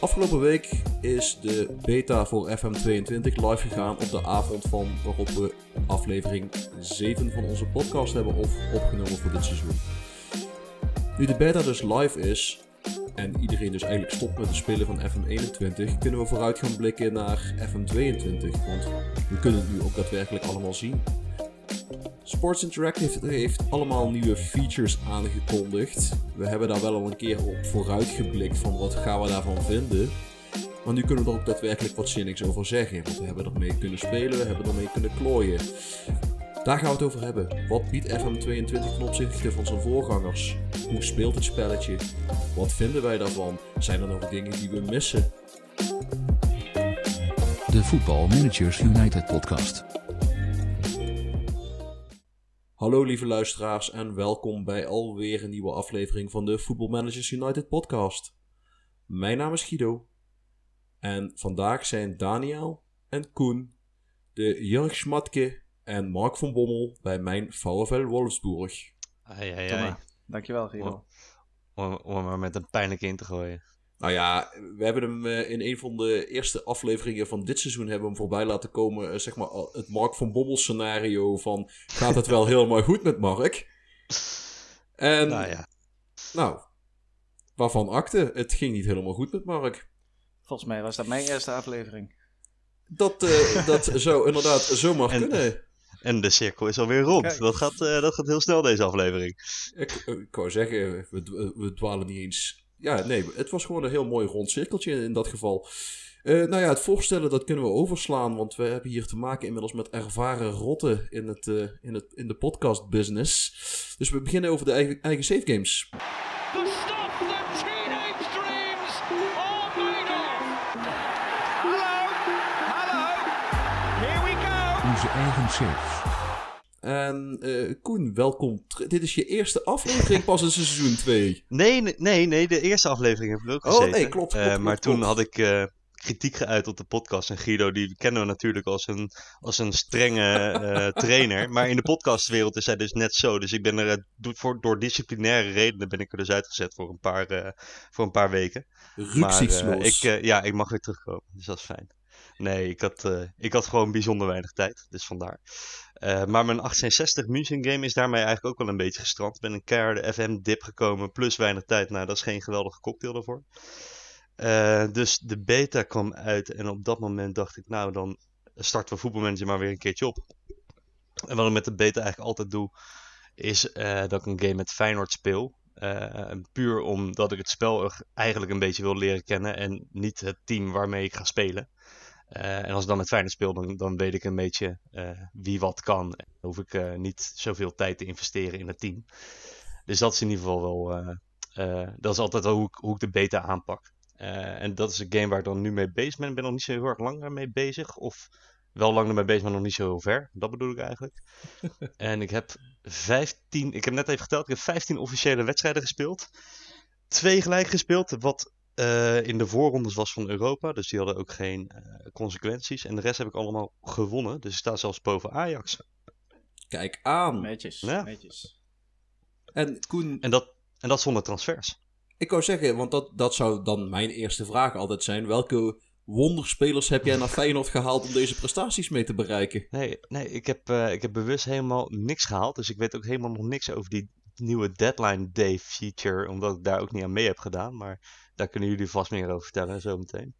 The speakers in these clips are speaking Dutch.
Afgelopen week is de beta voor FM22 live gegaan op de avond van waarop we aflevering 7 van onze podcast hebben of opgenomen voor dit seizoen. Nu de beta dus live is en iedereen dus eigenlijk stopt met het spelen van FM21, kunnen we vooruit gaan blikken naar FM22, want we kunnen het nu ook daadwerkelijk allemaal zien. Sports Interactive heeft allemaal nieuwe features aangekondigd. We hebben daar wel al een keer op vooruit geblikt van wat gaan we daarvan vinden. Maar nu kunnen we er ook daadwerkelijk wat zinnigs over zeggen. We hebben ermee kunnen spelen, we hebben ermee kunnen klooien. Daar gaan we het over hebben. Wat biedt FM22 ten opzichte van zijn voorgangers? Hoe speelt het spelletje? Wat vinden wij daarvan? Zijn er nog dingen die we missen? De Football Managers United podcast. Hallo lieve luisteraars en welkom bij alweer een nieuwe aflevering van de Football Managers United podcast. Mijn naam is Guido en vandaag zijn Daniel en Koen, de Jurg Schmatke en Mark van Bommel bij mijn VfL Wolfsburg. Ai, ai, Tom, ai. Dankjewel, Guido. Om, om, maar met een pijnlijk in te gooien. Nou ja, we hebben hem eh, in een van de eerste afleveringen van dit seizoen hebben we hem voorbij laten komen. eh, zeg maar het Mark van Bommel scenario van gaat het wel helemaal goed met Mark? En nou ja, nou, waarvan akte? Het ging niet helemaal goed met Mark. Volgens mij was dat mijn eerste aflevering. Dat, eh, dat zou inderdaad zomaar En- kunnen. en de cirkel is alweer rond. Kijk. Dat gaat, eh, dat gaat heel snel deze aflevering. Ik, ik wou zeggen, we, we, we dwalen niet eens. Ja, nee, het was gewoon een heel mooi rond cirkeltje in dat geval. Eh, nou ja, het voorstellen dat kunnen we overslaan, want we hebben hier te maken inmiddels met ervaren rotten in, het, eh, in, het, in de podcast business. Dus we beginnen over de eigen, eigen save games. The stuff that teenage dreams are made of. Hello, hello, here we go. Onze eigen saves. En eh, Koen, welkom. Dit is je eerste aflevering pas in seizoen 2. Nee, nee, nee, de eerste aflevering heb ik ook Oh, gezeten. nee, klopt, klopt, Eh, klopt, maar toen had ik eh, kritiek geuit op de podcast. En Guido, die kennen we natuurlijk als een, als een strenge trainer. Maar in de podcastwereld is hij dus net zo. Dus ik ben er door, voor, door disciplinaire redenen ben ik er dus uitgezet voor een paar, voor een paar weken. Maar ik, ja, ik mag weer terugkomen. Dus dat is fijn. Nee, ik had, eh, ik had gewoon bijzonder weinig tijd. Dus vandaar. Eh, maar mijn 1860 München game is daarmee eigenlijk ook wel een beetje gestrand. Ik ben een keiharde FM-dip gekomen, plus weinig tijd. Nou, dat is geen geweldige cocktail daarvoor. Eh, dus de beta kwam uit en op dat moment dacht ik, nou dan starten we voetbalmanager maar weer een keertje op. En wat ik met de beta eigenlijk altijd doe, is dat ik een game met Feyenoord speel. Puur omdat ik het spel eigenlijk een beetje wil leren kennen en niet het team waarmee ik ga spelen. Eh, en als ik dan met Feyenoord speel, dan, dan weet ik een beetje eh, wie wat kan. Dan hoef ik eh, niet zoveel tijd te investeren in het team. Dus dat is in ieder geval wel. dat is altijd wel hoe ik, hoe ik de beta aanpak. En dat is een game waar ik dan nu mee bezig ben. Ik ben nog niet zo heel erg lang mee bezig. Of wel lang ermee bezig, maar nog niet zo heel ver. Dat bedoel ik eigenlijk. en ik heb 15. Ik heb net even geteld. Ik heb 15 officiële wedstrijden gespeeld. Twee gelijk gespeeld. Wat eh, in de voorrondes was van Europa. Dus die hadden ook geen eh, consequenties. En de rest heb ik allemaal gewonnen. Dus ik sta zelfs boven Ajax. Kijk aan. Netjes, Ja. netjes. En Koen, En dat, en dat zonder transfers. Ik wou zeggen, want dat, dat zou dan mijn eerste vraag altijd zijn. Welke wonderspelers heb jij naar Feyenoord gehaald om deze prestaties mee te bereiken? Nee, nee ik, heb, eh, ik heb bewust helemaal niks gehaald. Dus ik weet ook helemaal nog niks over die nieuwe Deadline Day feature. Omdat ik daar ook niet aan mee heb gedaan. Maar daar kunnen jullie vast meer over vertellen zometeen.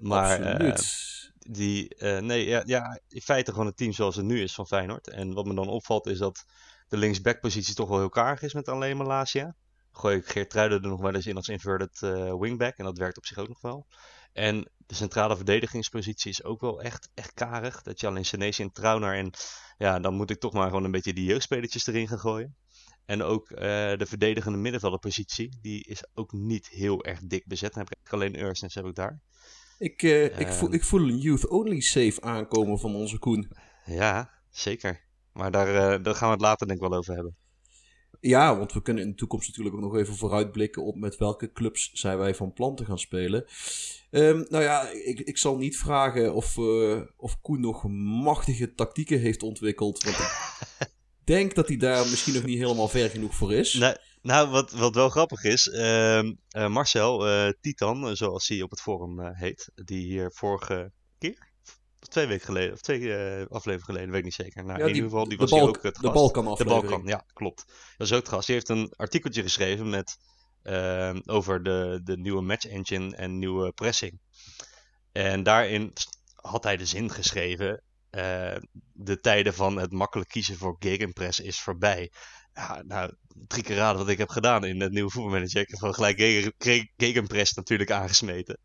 Maar eh, Absoluut. die, eh, nee, ja, ja, in feite gewoon het team zoals het nu is van Feyenoord. En wat me dan opvalt is dat de linksback-positie toch wel heel karig is met alleen Malasia. Gooi ik Geertruiden er nog wel eens in als inverted eh, wingback. En dat werkt op zich ook nog wel. En de centrale verdedigingspositie is ook wel echt, echt karig. Dat je alleen Senesi en Trauner en ja, dan moet ik toch maar gewoon een beetje die jeugdspelertjes erin gaan gooien. En ook eh, de verdedigende middenvelderpositie, die is ook niet heel erg dik bezet. Dan heb ik alleen Ursens heb ik daar. Ik, eh, ik, ehm. voel, ik voel een youth-only save aankomen van onze Koen. Ja, zeker. Maar daar, eh, daar gaan we het later denk ik wel over hebben. Ja, want we kunnen in de toekomst natuurlijk ook nog even vooruitblikken op met welke clubs zijn wij van plan te gaan spelen. Ehm, nou ja, ik, ik zal niet vragen of, of Koen nog machtige tactieken heeft ontwikkeld. Want denk dat hij daar misschien nog niet helemaal ver genoeg voor is. Nou, nou wat, wat wel grappig is, ehm, eh, Marcel, eh, Titan, eh, zoals hij op het forum heet, die hier vorige keer, of twee weken geleden, of twee afleveringen geleden, weet ik niet zeker. Nou, Ja, in ieder geval, die de was hier Balk- ook het de gast. Balkan De aflevering. Balkan, ja, klopt. Dat is ook het gast. Die heeft een artikeltje geschreven met, ehm, over de, de nieuwe match engine en nieuwe pressing. En daarin had hij de zin geschreven, eh, de tijden van het makkelijk kiezen voor gegenpress is voorbij. Ja, nou, drie keer raden wat ik heb gedaan in het nieuwe voetbalmanager. Ik heb gewoon gelijk gegen- gegen- gegenpress natuurlijk aangesmeten.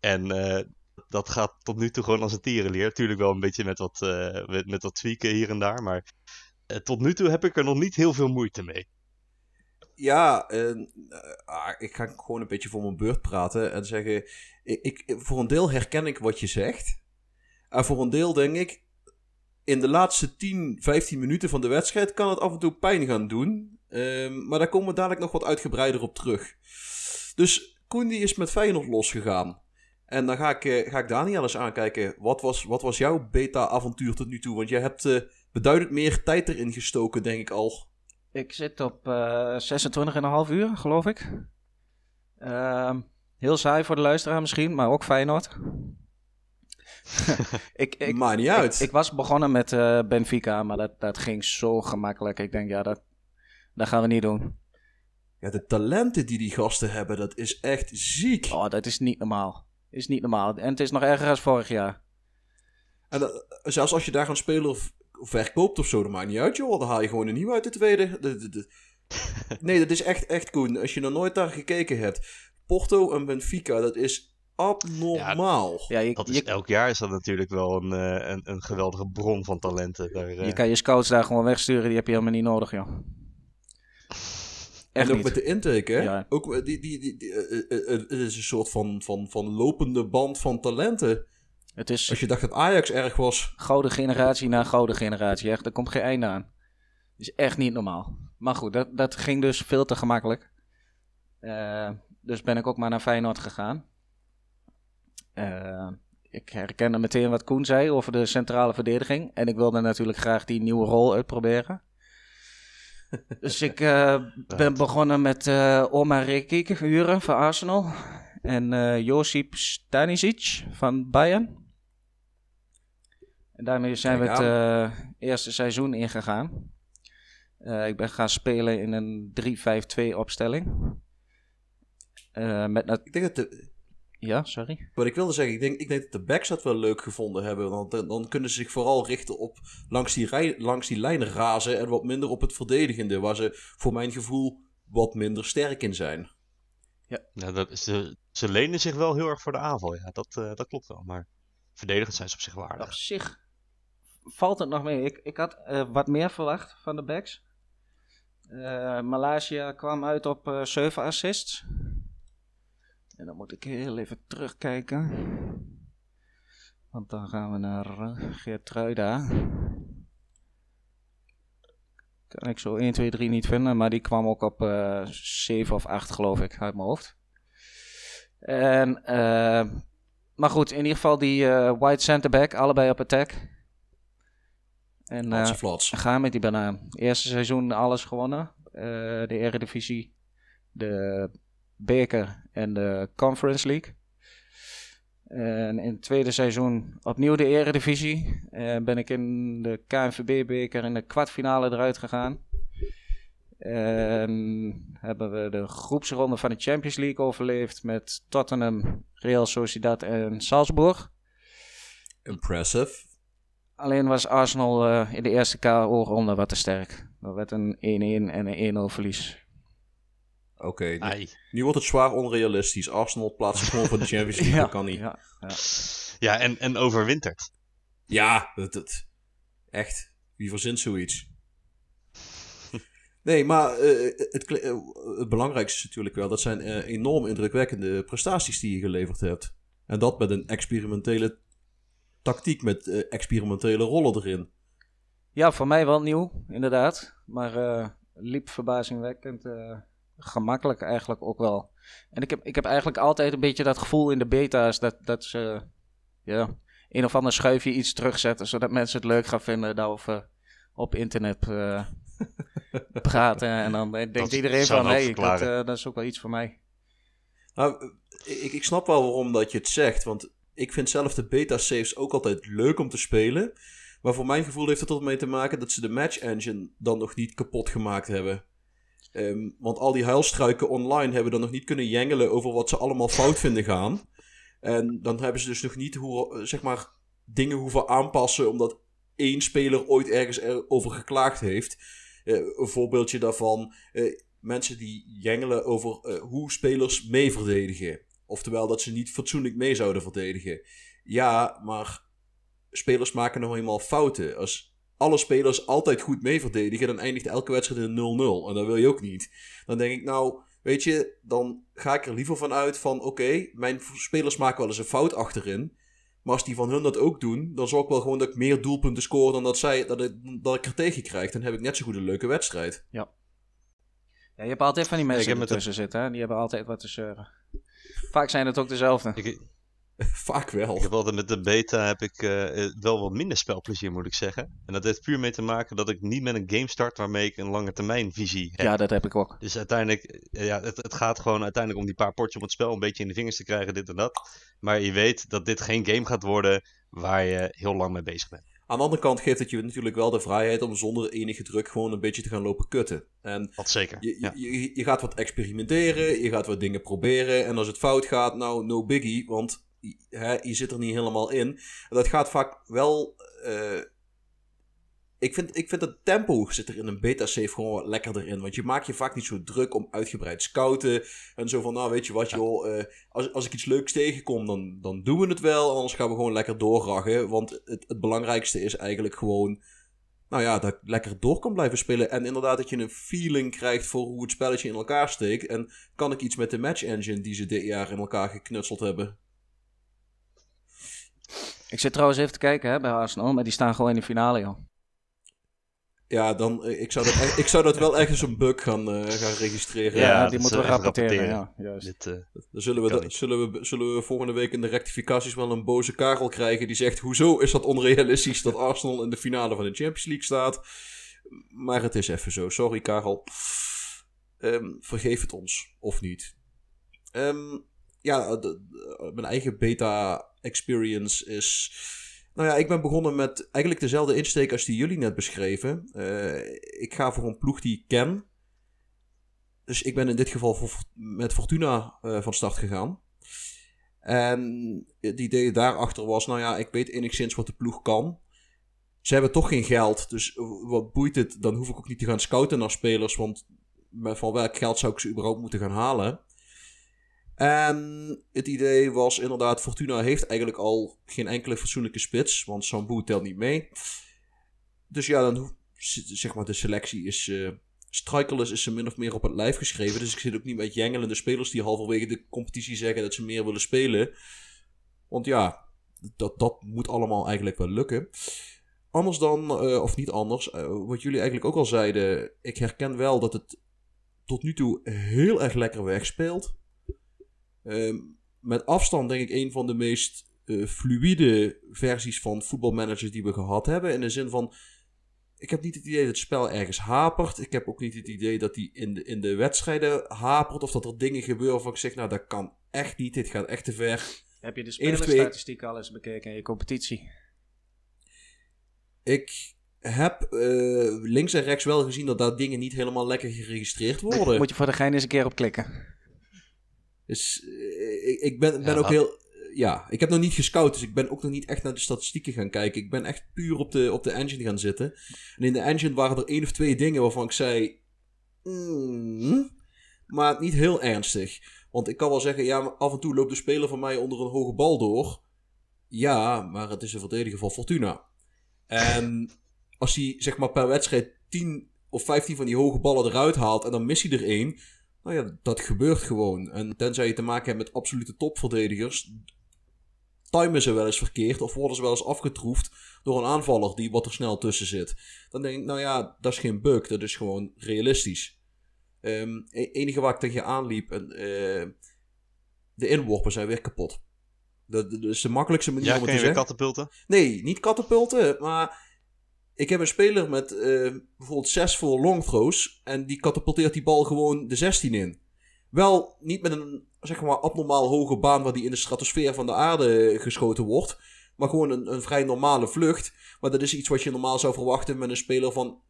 En eh, dat gaat tot nu toe gewoon als een tierenleer. Tuurlijk wel een beetje met wat, eh, met, wat tweaken hier en daar. Maar tot nu toe heb ik er nog niet heel veel moeite mee. Ja, ah, ik ga gewoon een beetje voor mijn beurt praten en zeggen: ik, ik, voor een deel herken ik wat je zegt. En voor een deel denk ik: in de laatste 10, 15 minuten van de wedstrijd kan het af en toe pijn gaan doen. Ehm, maar daar komen we dadelijk nog wat uitgebreider op terug. Dus Koen is met Feyenoord losgegaan. En dan ga ik, eh, ga ik Daniel eens aankijken. Wat was, wat was jouw beta-avontuur tot nu toe? Want jij hebt eh, beduidend meer tijd erin gestoken, denk ik al. Ik zit op eh 26,5 uur, geloof ik. Ehm, heel saai voor de luisteraar misschien, maar ook Feyenoord. ik, ik, Maakt niet uit. ik was begonnen met eh, Benfica, maar dat, dat ging zo gemakkelijk. Ik denk, ja, dat, dat gaan we niet doen. Ja, de talenten die die gasten hebben, dat is echt ziek. Oh, dat is niet normaal. Is niet normaal. En het is nog erger dan vorig jaar. En dat- zelfs als je daar een speler verkoopt of zo, dat maakt niet uit, joh. Dan haal je gewoon een nieuwe uit de tweede. De- de- de- Nee, dat is echt, echt Koen. Als je nog nooit daar gekeken hebt. Porto en Benfica, dat is abnormaal. Ja, je, Dat is, je, elk jaar is dat natuurlijk wel een, eh, een, een geweldige bron van talenten. Daar, eh, je kan je scouts daar gewoon wegsturen, die heb je helemaal niet nodig, joh. Echt en ook niet. met de intake, hè? Ja. Ook met die, die, die, die, eh, eh, eh, het is een soort van, van, van lopende band van talenten. Het is Als je dacht dat Ajax erg was. gouden generatie na gouden generatie. Echt, er komt geen einde aan. is echt niet normaal. Maar goed, dat, dat ging dus veel te gemakkelijk. Eh, dus ben ik ook maar naar Feyenoord gegaan. Eh, ik herkende meteen wat Koen zei over de centrale verdediging. En ik wilde natuurlijk graag die nieuwe rol uitproberen. dus ik eh, ben begonnen met eh Omar Rekik huren van Arsenal. En eh Josip Stanisic van Bayern. En daarmee zijn we het eerste seizoen ingegaan. Ik ben gaan spelen in een 3-5-2 opstelling. Met Ik denk dat de, ja, sorry. Wat ik wilde zeggen, ik denk, ik denk dat de backs dat wel leuk gevonden hebben. Want dan, dan kunnen ze zich vooral richten op langs die, rij, langs die lijnen razen en wat minder op het verdedigende. Waar ze voor mijn gevoel wat minder sterk in zijn. ja, dat, is- ze, ze lenen zich wel heel erg voor de aanval. Ja, dat, eh, dat klopt wel. Maar verdedigend zijn ze op zich waardig. Op zich valt het nog mee. Ik, ik had eh, wat meer verwacht van de backs. Eh Malaysia kwam uit op eh 7 assists. En dan moet ik heel even terugkijken. Want dan gaan we naar uh, Geertruida. Kan ik zo 1, 2, 3 niet vinden. Maar die kwam ook op eh 7 of 8 geloof ik uit mijn hoofd. En... eh maar goed, in ieder geval die eh white centerback, allebei op attack. En eh flats. ga met die banaan. Eerste seizoen alles gewonnen. Eh, de Eredivisie, de beker en de Conference League. En in het tweede seizoen opnieuw de Eredivisie. Eh ben ik in de KNVB-beker in de kwartfinale eruit gegaan. En hebben we de groepsronde van de Champions League overleefd met Tottenham, Real Sociedad en Salzburg. Impressive. Alleen was Arsenal eh, in de eerste KO-ronde wat te sterk. Dat werd een 1-1 en een 1-0 verlies. Oké, nu, wordt het zwaar onrealistisch. Arsenal plaatst zich gewoon voor de Champions League, dat kan niet. Ja, Ja, ja. Ja, en, en overwinterd. dat, dat- echt. Wie verzint zoiets? Nee, maar eh, het, kle- eh, het belangrijkste is natuurlijk wel... dat zijn eh, enorm indrukwekkende prestaties die je geleverd hebt. En dat met een experimentele tactiek, met eh, experimentele rollen erin. ja, voor mij wel nieuw, inderdaad. Maar eh, liep verbazingwekkend eh, gemakkelijk eigenlijk ook wel. En ik heb, ik heb eigenlijk altijd een beetje dat gevoel in de beta's dat, dat ze ja, een of ander schuifje iets terugzetten, zodat mensen het leuk gaan vinden daarover op internet eh, praten. En dan denkt Dat iedereen van, hé, hoop dat, eh, dat is ook wel iets voor mij. Nou, ik, ik snap wel waarom dat je het zegt. Want ik vind zelf de beta saves ook altijd leuk om te spelen. Maar voor mijn gevoel heeft het ermee te maken dat ze de match engine dan nog niet kapot gemaakt hebben. Ehm, want al die huilstruiken online hebben dan nog niet kunnen jengelen over wat ze allemaal fout vinden gaan. En dan hebben ze dus nog niet hoe, eh, zeg maar, dingen hoeven aanpassen omdat één speler ooit ergens over geklaagd heeft. Eh, een voorbeeldje daarvan. eh, mensen die jengelen over hoe spelers mee verdedigen. Oftewel dat ze niet fatsoenlijk mee zouden verdedigen. Ja, maar spelers maken nog eenmaal fouten. Als alle spelers altijd goed mee verdedigen, dan eindigt elke wedstrijd in 0-0. En dat wil je ook niet. Dan denk ik, nou, weet je, dan ga ik er liever van uit van, oké, mijn spelers maken wel eens een fout achterin. Maar als die van hun dat ook doen, dan zorg ik wel gewoon dat ik meer doelpunten score dan dat, zij, dat, ik, dat ik er tegen krijg. Dan heb ik net zo goed een leuke wedstrijd. Ja, je hebt altijd van die mensen ik heb die met ertussen zitten, hè? die hebben altijd wat te zeuren. Vaak zijn het ook dezelfde. Ik, Vaak wel. ik heb altijd met de beta heb ik eh, eh, wel wat minder spelplezier, moet ik zeggen. En dat heeft puur mee te maken dat ik niet met een game start waarmee ik een lange termijn visie heb. Ja, dat heb ik ook. Dus uiteindelijk, eh, ja, het, het gaat gewoon uiteindelijk om die paar potjes om het spel een beetje in de vingers te krijgen, dit en dat. Maar je weet dat dit geen game gaat worden waar je heel lang mee bezig bent. Aan de andere kant geeft het je natuurlijk wel de vrijheid om zonder enige druk gewoon een beetje te gaan lopen kutten. En Dat zeker. je, ja. je, je, je gaat wat experimenteren, je gaat wat dingen proberen. En als het fout gaat, nou, no biggie, want hè, je zit er niet helemaal in. En dat gaat vaak wel... eh, ik, vind, ik vind het tempo zit er in een beta-save gewoon wat lekkerder in. Want je maakt je vaak niet zo druk om uitgebreid scouten. En zo van, nou weet je wat joh, eh, als, als ik iets leuks tegenkom, dan, dan doen we het wel. Anders gaan we gewoon lekker doorraggen. Want het, het belangrijkste is eigenlijk gewoon nou ja, dat ik lekker door kan blijven spelen. En inderdaad dat je een feeling krijgt voor hoe het spelletje in elkaar steekt. En kan ik iets met de match engine die ze dit jaar in elkaar geknutseld hebben. Ik zit trouwens even te kijken hè, bij Arsenal, maar die staan gewoon in de finale, joh. Ja, dan, eh, ik, zou dat, e- ik zou dat wel ergens een bug gaan, eh, gaan registreren. Ja, die moeten we rapporteren. rapporteren. Ja, juist. Dit, eh, Dan zullen we, zullen, we, zullen we volgende week in de rectificaties wel een boze Karel krijgen die zegt... Hoezo is dat onrealistisch dat Arsenal in de finale van de Champions League staat? Maar het is even zo. Sorry Karel. Ehm, vergeef het ons. Of niet. Ehm, ja, de- de- mijn eigen beta experience is... Nou ja, ik ben begonnen met eigenlijk dezelfde insteek als die jullie net beschreven. Eh, ik ga voor een ploeg die ik ken. Dus ik ben in dit geval voor, met Fortuna eh, van start gegaan. En het idee daarachter was, nou ja, ik weet enigszins wat de ploeg kan. Ze hebben toch geen geld, dus wat boeit het? Dan hoef ik ook niet te gaan scouten naar spelers, want van welk geld zou ik ze überhaupt moeten gaan halen? En het idee was inderdaad, Fortuna heeft eigenlijk al geen enkele fatsoenlijke spits, want Sambu telt niet mee. Dus ja, dan zeg maar de selectie is... eh Strikerless is ze min of meer op het lijf geschreven. Dus ik zit ook niet met jengelende spelers die halverwege de competitie zeggen dat ze meer willen spelen. Want ja, dat, dat moet allemaal eigenlijk wel lukken. Anders dan, eh, of niet anders, eh, wat jullie eigenlijk ook al zeiden. Ik herken wel dat het tot nu toe heel erg lekker wegspeelt. Ehm, met afstand denk ik een van de meest eh, fluïde versies van voetbalmanagers die we gehad hebben. In de zin van, ik heb niet het idee dat het spel ergens hapert. Ik heb ook niet het idee dat die in de, in de wedstrijden hapert. Of dat er dingen gebeuren waarvan ik zeg, nou dat kan echt niet. Dit gaat echt te ver. Heb je de spelerstatistiek al eens bekeken in je competitie? Ik heb eh, links en rechts wel gezien dat daar dingen niet helemaal lekker geregistreerd worden. Moet je voor de gein eens een keer op klikken. Dus eh, ik, ik ben, ben Ja, ook heel... Ja, ik heb nog niet gescout, dus ik ben ook nog niet echt naar de statistieken gaan kijken. Ik ben echt puur op de, op de engine gaan zitten. En in de engine waren er één of twee dingen waarvan ik zei... "Mm," maar niet heel ernstig. Want ik kan wel zeggen, ja, af en toe loopt de speler van mij onder een hoge bal door. Ja, maar het is een verdediger van Fortuna. En als hij zeg maar per wedstrijd 10 of 15 van die hoge ballen eruit haalt en dan mist hij er één... Nou ja, dat gebeurt gewoon. En tenzij je te maken hebt met absolute topverdedigers, timen ze wel eens verkeerd of worden ze wel eens afgetroefd door een aanvaller die wat er snel tussen zit. Dan denk ik, nou ja, dat is geen bug, dat is gewoon realistisch. Ehm e- enige waar ik tegen je aanliep, en, eh, de inworpen zijn weer kapot. Dat, dat is de makkelijkste manier Ja, om het te je weer zeggen. katapulten? Nee, niet katapulten, maar ik heb een speler met eh, bijvoorbeeld 6 voor long throws en die katapulteert die bal gewoon de 16 in. Wel niet met een zeg maar abnormaal hoge baan waar die in de stratosfeer van de aarde geschoten wordt, maar gewoon een, een vrij normale vlucht. Maar dat is iets wat je normaal zou verwachten met een speler van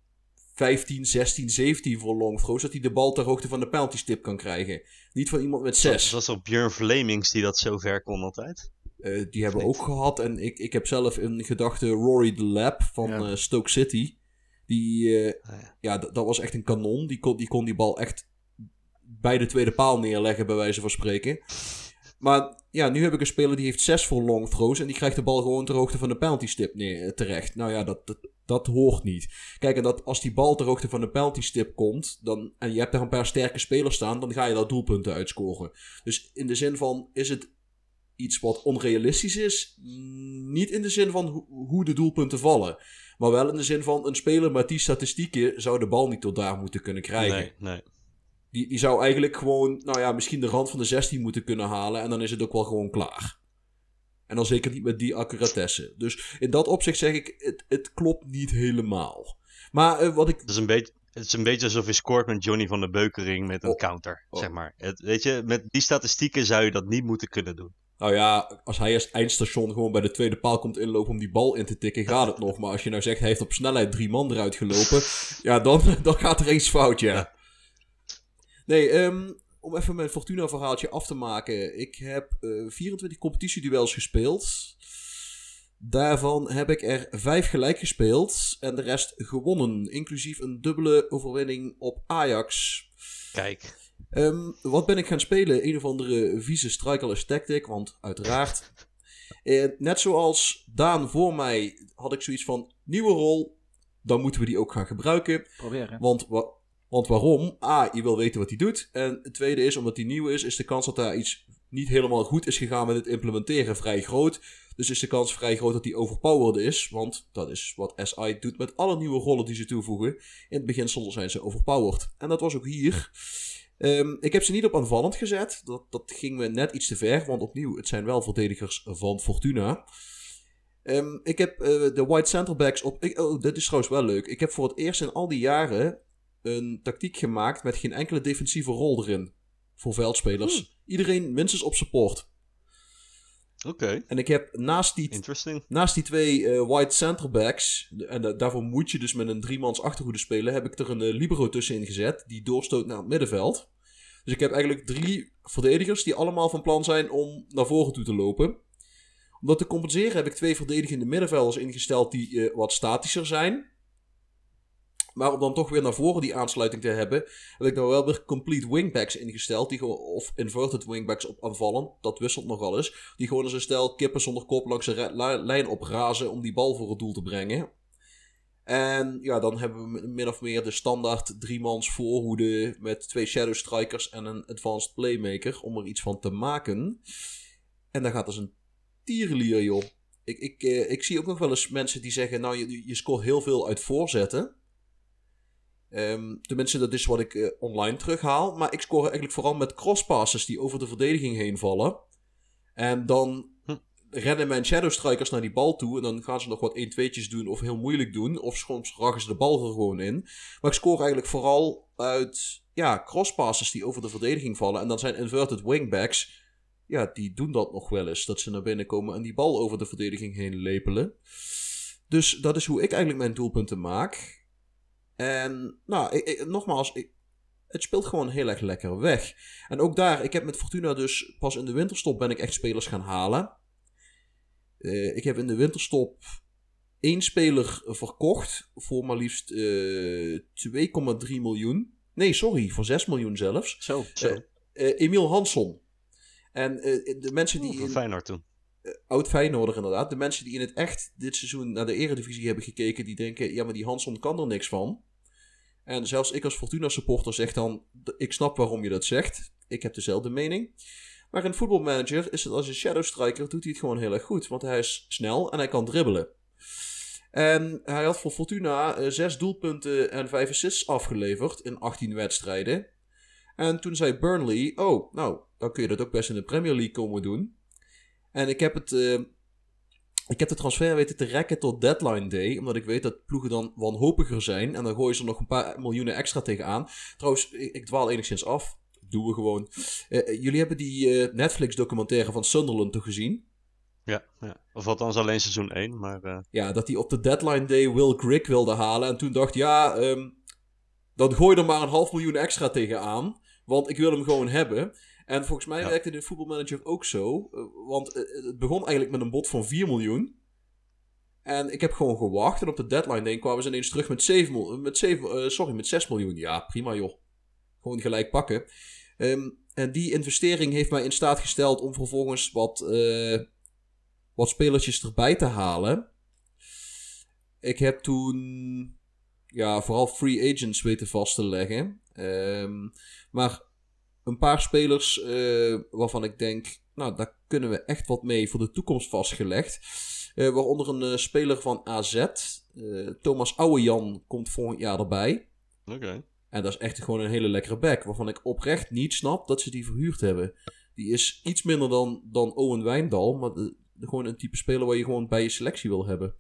15, 16, 17 voor long throws, dat hij de bal ter hoogte van de penalty stip kan krijgen. Niet van iemand met 6. Dat was op Björn Vlemings die dat zo ver kon altijd. Eh, die hebben we ook gehad. En ik, ik heb zelf in gedachten Rory the Lab van Ja. eh, Stoke City. Die, eh, Ah, ja. dat was echt een kanon. Die kon, die kon die bal echt bij de tweede paal neerleggen, bij wijze van spreken. Maar ja, nu heb ik een speler die heeft zes voor long throws. En die krijgt de bal gewoon ter hoogte van de penalty stip neer, terecht. Nou ja, dat, dat, dat hoort niet. Kijk, en dat, als die bal ter hoogte van de penalty stip komt. Dan, en je hebt daar een paar sterke spelers staan. Dan ga je daar doelpunten uitscoren. Dus in de zin van, is het iets wat onrealistisch is? Niet in de zin van ho- hoe de doelpunten vallen. Maar wel in de zin van een speler met die statistieken zou de bal niet tot daar moeten kunnen krijgen. Nee, nee. Die, die zou eigenlijk gewoon, nou ja, misschien de rand van de 16 moeten kunnen halen. En dan is het ook wel gewoon klaar. En dan zeker niet met die accuratesse. Dus in dat opzicht zeg ik, het, het klopt niet helemaal. Maar eh, wat ik. Het is, een beetje, het is een beetje alsof je scoort met Johnny van de Beukering met een Oh. counter, Oh. zeg maar. Het, weet je, met die statistieken zou je dat niet moeten kunnen doen. Nou ja, als hij als eindstation gewoon bij de tweede paal komt inlopen om die bal in te tikken, gaat het nog. Maar als je nou zegt, hij heeft op snelheid drie man eruit gelopen. ja, dan, dan gaat er eens fout, ja. Nee, ehm, om even mijn Fortuna-verhaaltje af te maken. Ik heb eh 24 competitieduels gespeeld. Daarvan heb ik er vijf gelijk gespeeld en de rest gewonnen. Inclusief een dubbele overwinning op Ajax. Kijk, Ehm, wat ben ik gaan spelen? Een of andere vieze strikerless tactic, want uiteraard. Eh, net zoals Daan voor mij had ik zoiets van nieuwe rol, dan moeten we die ook gaan gebruiken. Proberen. Want, wa- want waarom? A, je wil weten wat hij doet. En het tweede is, omdat hij nieuw is, is de kans dat daar iets niet helemaal goed is gegaan met het implementeren vrij groot. Dus is de kans vrij groot dat hij overpowered is. Want dat is wat SI doet met alle nieuwe rollen die ze toevoegen. In het beginsel zijn ze overpowered. En dat was ook hier. Ehm, ik heb ze niet op aanvallend gezet. Dat, dat ging me net iets te ver. Want opnieuw, het zijn wel verdedigers van Fortuna. Ehm, ik heb eh, de white centerbacks op. Ik, oh, dit is trouwens wel leuk. Ik heb voor het eerst in al die jaren een tactiek gemaakt met geen enkele defensieve rol erin. Voor veldspelers. Iedereen minstens op support. oké, En ik heb naast die, naast die twee eh, white centerbacks. En da- daarvoor moet je dus met een driemans achterhoede spelen. Heb ik er een eh, libero tussenin gezet. Die doorstoot naar het middenveld. Dus ik heb eigenlijk drie verdedigers die allemaal van plan zijn om naar voren toe te lopen. Om dat te compenseren heb ik twee verdedigende middenvelders ingesteld die eh, wat statischer zijn. Maar om dan toch weer naar voren die aansluiting te hebben, heb ik nou wel weer complete wingbacks ingesteld. Die gewoon, of inverted wingbacks op aanvallen. Dat wisselt nogal eens. Die gewoon als een stel kippen zonder kop langs de lijn oprazen om die bal voor het doel te brengen. En ja, dan hebben we min- of meer de standaard driemans voorhoede met twee shadow strikers en een advanced playmaker om er iets van te maken. En dan gaat dus een tierenlier, joh. Ik, ik, eh, ik zie ook nog wel eens mensen die zeggen, nou, je, je scoort heel veel uit voorzetten. Ehm, tenminste, dat is wat ik eh, online terughaal. Maar ik score eigenlijk vooral met crosspasses die over de verdediging heen vallen. En dan. Rennen mijn shadow strikers naar die bal toe. En dan gaan ze nog wat 1-2'tjes doen of heel moeilijk doen. Of soms ragen ze de bal er gewoon in. Maar ik score eigenlijk vooral uit ja, crosspasses die over de verdediging vallen. En dan zijn inverted wingbacks. Ja, die doen dat nog wel eens. Dat ze naar binnen komen en die bal over de verdediging heen lepelen. Dus dat is hoe ik eigenlijk mijn doelpunten maak. En nou, ik, nogmaals, het speelt gewoon heel erg lekker weg. En ook daar, ik heb met Fortuna dus pas in de winterstop ben ik echt spelers gaan halen. Eh, ik heb in de winterstop één speler verkocht voor maar liefst eh 2,3 miljoen. Nee, sorry, voor 6 miljoen zelfs. Zo. Zo, Eh, Emiel Hansson. En eh, de mensen die in, Feyenoord toen. oud Feyenoorder inderdaad. De mensen die in het echt dit seizoen naar de eredivisie hebben gekeken, die denken, ja, maar die Hansson kan er niks van. En zelfs ik als Fortuna supporter zeg dan, ik snap waarom je dat zegt. Ik heb dezelfde mening. Maar in Football Manager is het als een Shadow Striker, doet hij het gewoon heel erg goed. Want hij is snel en hij kan dribbelen. En hij had voor Fortuna eh, zes doelpunten en vijf assists afgeleverd in 18 wedstrijden. En toen zei Burnley, oh, nou, dan kun je dat ook best in de Premier League komen doen. En ik heb het... eh, ik heb de transfer weten te rekken tot deadline day. Omdat ik weet dat ploegen dan wanhopiger zijn. En dan gooien ze er nog een paar miljoenen extra tegenaan. Trouwens, ik dwaal enigszins af. Doen we gewoon. Eh, eh, jullie hebben die eh, Netflix documentaire van Sunderland toch gezien? Ja, ja. Of althans alleen seizoen 1, maar... Ja, dat hij op de deadline day Will Grigg wilde halen. En toen dacht, ja, ehm, dan gooi er maar een half miljoen extra tegenaan. Want ik wil hem gewoon hebben. En volgens mij Ja. werkte het in Football Manager ook zo. Want het begon eigenlijk met een bod van 4 miljoen. En ik heb gewoon gewacht. En op de deadline day kwamen ze ineens terug met 7, mil- met 7 eh, sorry, met 6 miljoen. Ja, prima joh. Gewoon gelijk pakken. Ehm, en die investering heeft mij in staat gesteld om vervolgens wat, eh, wat spelertjes erbij te halen. Ik heb toen ja, vooral free agents weten vast te leggen. Ehm, maar een paar spelers eh, waarvan ik denk, nou, daar kunnen we echt wat mee voor de toekomst vastgelegd. Eh, waaronder een speler van AZ. Thomas Ouwejan komt volgend jaar erbij. Oké. En dat is echt gewoon een hele lekkere back. Waarvan ik oprecht niet snap dat ze die verhuurd hebben. Die is iets minder dan, dan Owen Wijndal. Maar gewoon een type speler waar je gewoon bij je selectie wil hebben.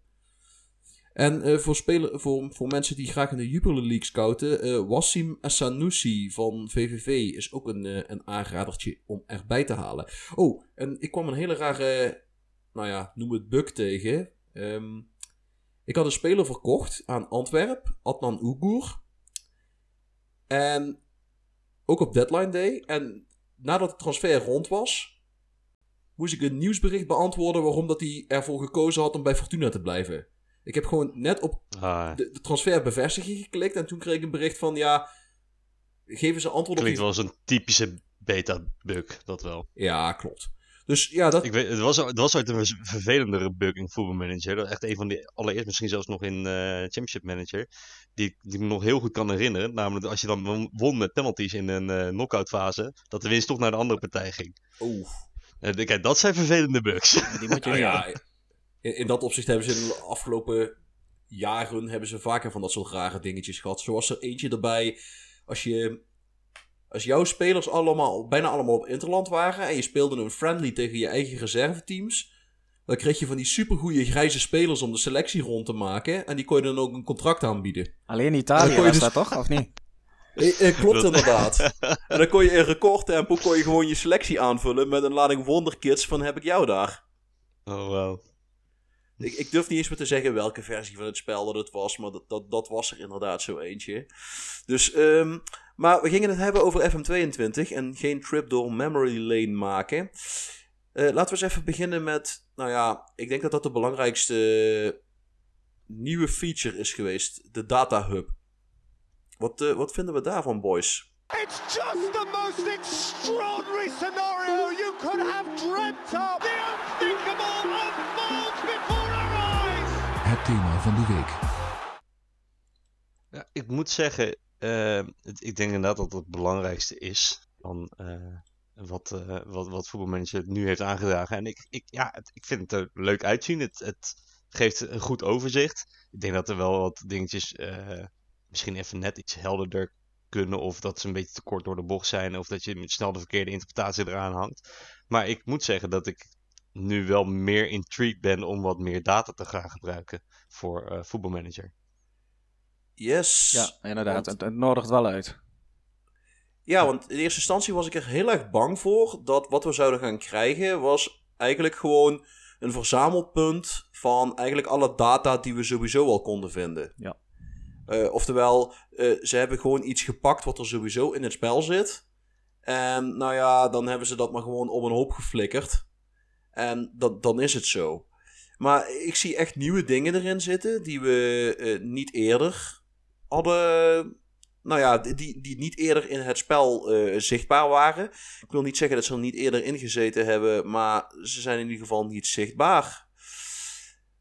En eh, voor, speler, voor, voor mensen die graag in de Jupiler League scouten. eh Wassim Assanusi van VVV is ook een, eh, een aanradertje om erbij te halen. Oh, en ik kwam een hele rare, nou ja, noem het bug tegen. Ehm, ik had een speler verkocht aan Antwerp, Adnan Ugur. En ook op deadline day. En nadat de transfer rond was, moest ik een nieuwsbericht beantwoorden waarom dat hij ervoor gekozen had om bij Fortuna te blijven. Ik heb gewoon net op Ah, de, de transfer bevestigen geklikt en toen kreeg ik een bericht van ja, geven ze antwoord op klinkt wel als een typische beta-bug, dat wel. Ja, klopt. Dus ja, dat... Ik weet, het, was, het was ooit een vervelendere bug in Football Manager. Echt een van die allereerst, misschien zelfs nog in eh, Championship Manager. Die, die ik me nog heel goed kan herinneren. Namelijk als je dan won- met penalties in een eh knockout fase. Dat de winst toch naar de andere partij ging. Oeh. Eh, kijk, dat zijn vervelende bugs. Die moet je niet ja, in, in dat opzicht hebben ze in de afgelopen jaren hebben ze vaker van dat soort rare dingetjes gehad. Zoals er eentje erbij, als je... Als jouw spelers allemaal, bijna allemaal op Interland waren en je speelde een friendly tegen je eigen reserveteams, dan kreeg je van die supergoeie grijze spelers om de selectie rond te maken en die kon je dan ook een contract aanbieden. Alleen Italië was dus- dat toch, of niet? Eh, eh, klopt inderdaad. en dan kon je in recordtempo kon je gewoon je selectie aanvullen met een lading wonderkits van heb ik jou daar. Oh, wow. Ik, ik durf niet eens meer te zeggen welke versie van het spel dat het was, maar dat, dat, dat was er inderdaad zo eentje. Dus, ehm, maar we gingen het hebben over FM22 en geen trip door memory lane maken. Eh, laten we eens even beginnen met, nou ja, ik denk dat dat de belangrijkste nieuwe feature is geweest, de Data Hub. Wat, eh, wat vinden we daarvan, boys? It's just the most extraordinary scenario you could have dreamt of. The unthinkable unfolds before our eyes. Het thema van de week. Ja, ik moet zeggen, eh, het- ik denk inderdaad dat het het belangrijkste is van eh, wat, eh wat, wat voetbalmanager nu heeft aangedragen. En ik, ik, ja, het- ik vind het er leuk uitzien. Het, het geeft een goed overzicht. Ik denk dat er wel wat dingetjes eh, misschien even net iets helderder kunnen. Of dat ze een beetje te kort door de bocht zijn. Of dat je met snel de verkeerde interpretatie eraan hangt. Maar ik moet zeggen dat ik nu wel meer intrigued ben om wat meer data te gaan gebruiken voor eh voetbalmanager. Yes. Ja, inderdaad. Want- Het, het nodigt wel uit. Ja, want in eerste instantie was ik er heel erg bang voor dat wat we zouden gaan krijgen was eigenlijk gewoon een verzamelpunt van eigenlijk alle data die we sowieso al konden vinden. Ja. Eh, oftewel, eh, ze hebben gewoon iets gepakt wat er sowieso in het spel zit. En nou ja, dan hebben ze dat maar gewoon op een hoop geflikkerd. En dat, dan is het zo. Maar ik zie echt nieuwe dingen erin zitten die we eh, niet eerder hadden nou ja, die, die niet eerder in het spel eh, zichtbaar waren. Ik wil niet zeggen dat ze er niet eerder in gezeten hebben, maar ze zijn in ieder geval niet zichtbaar.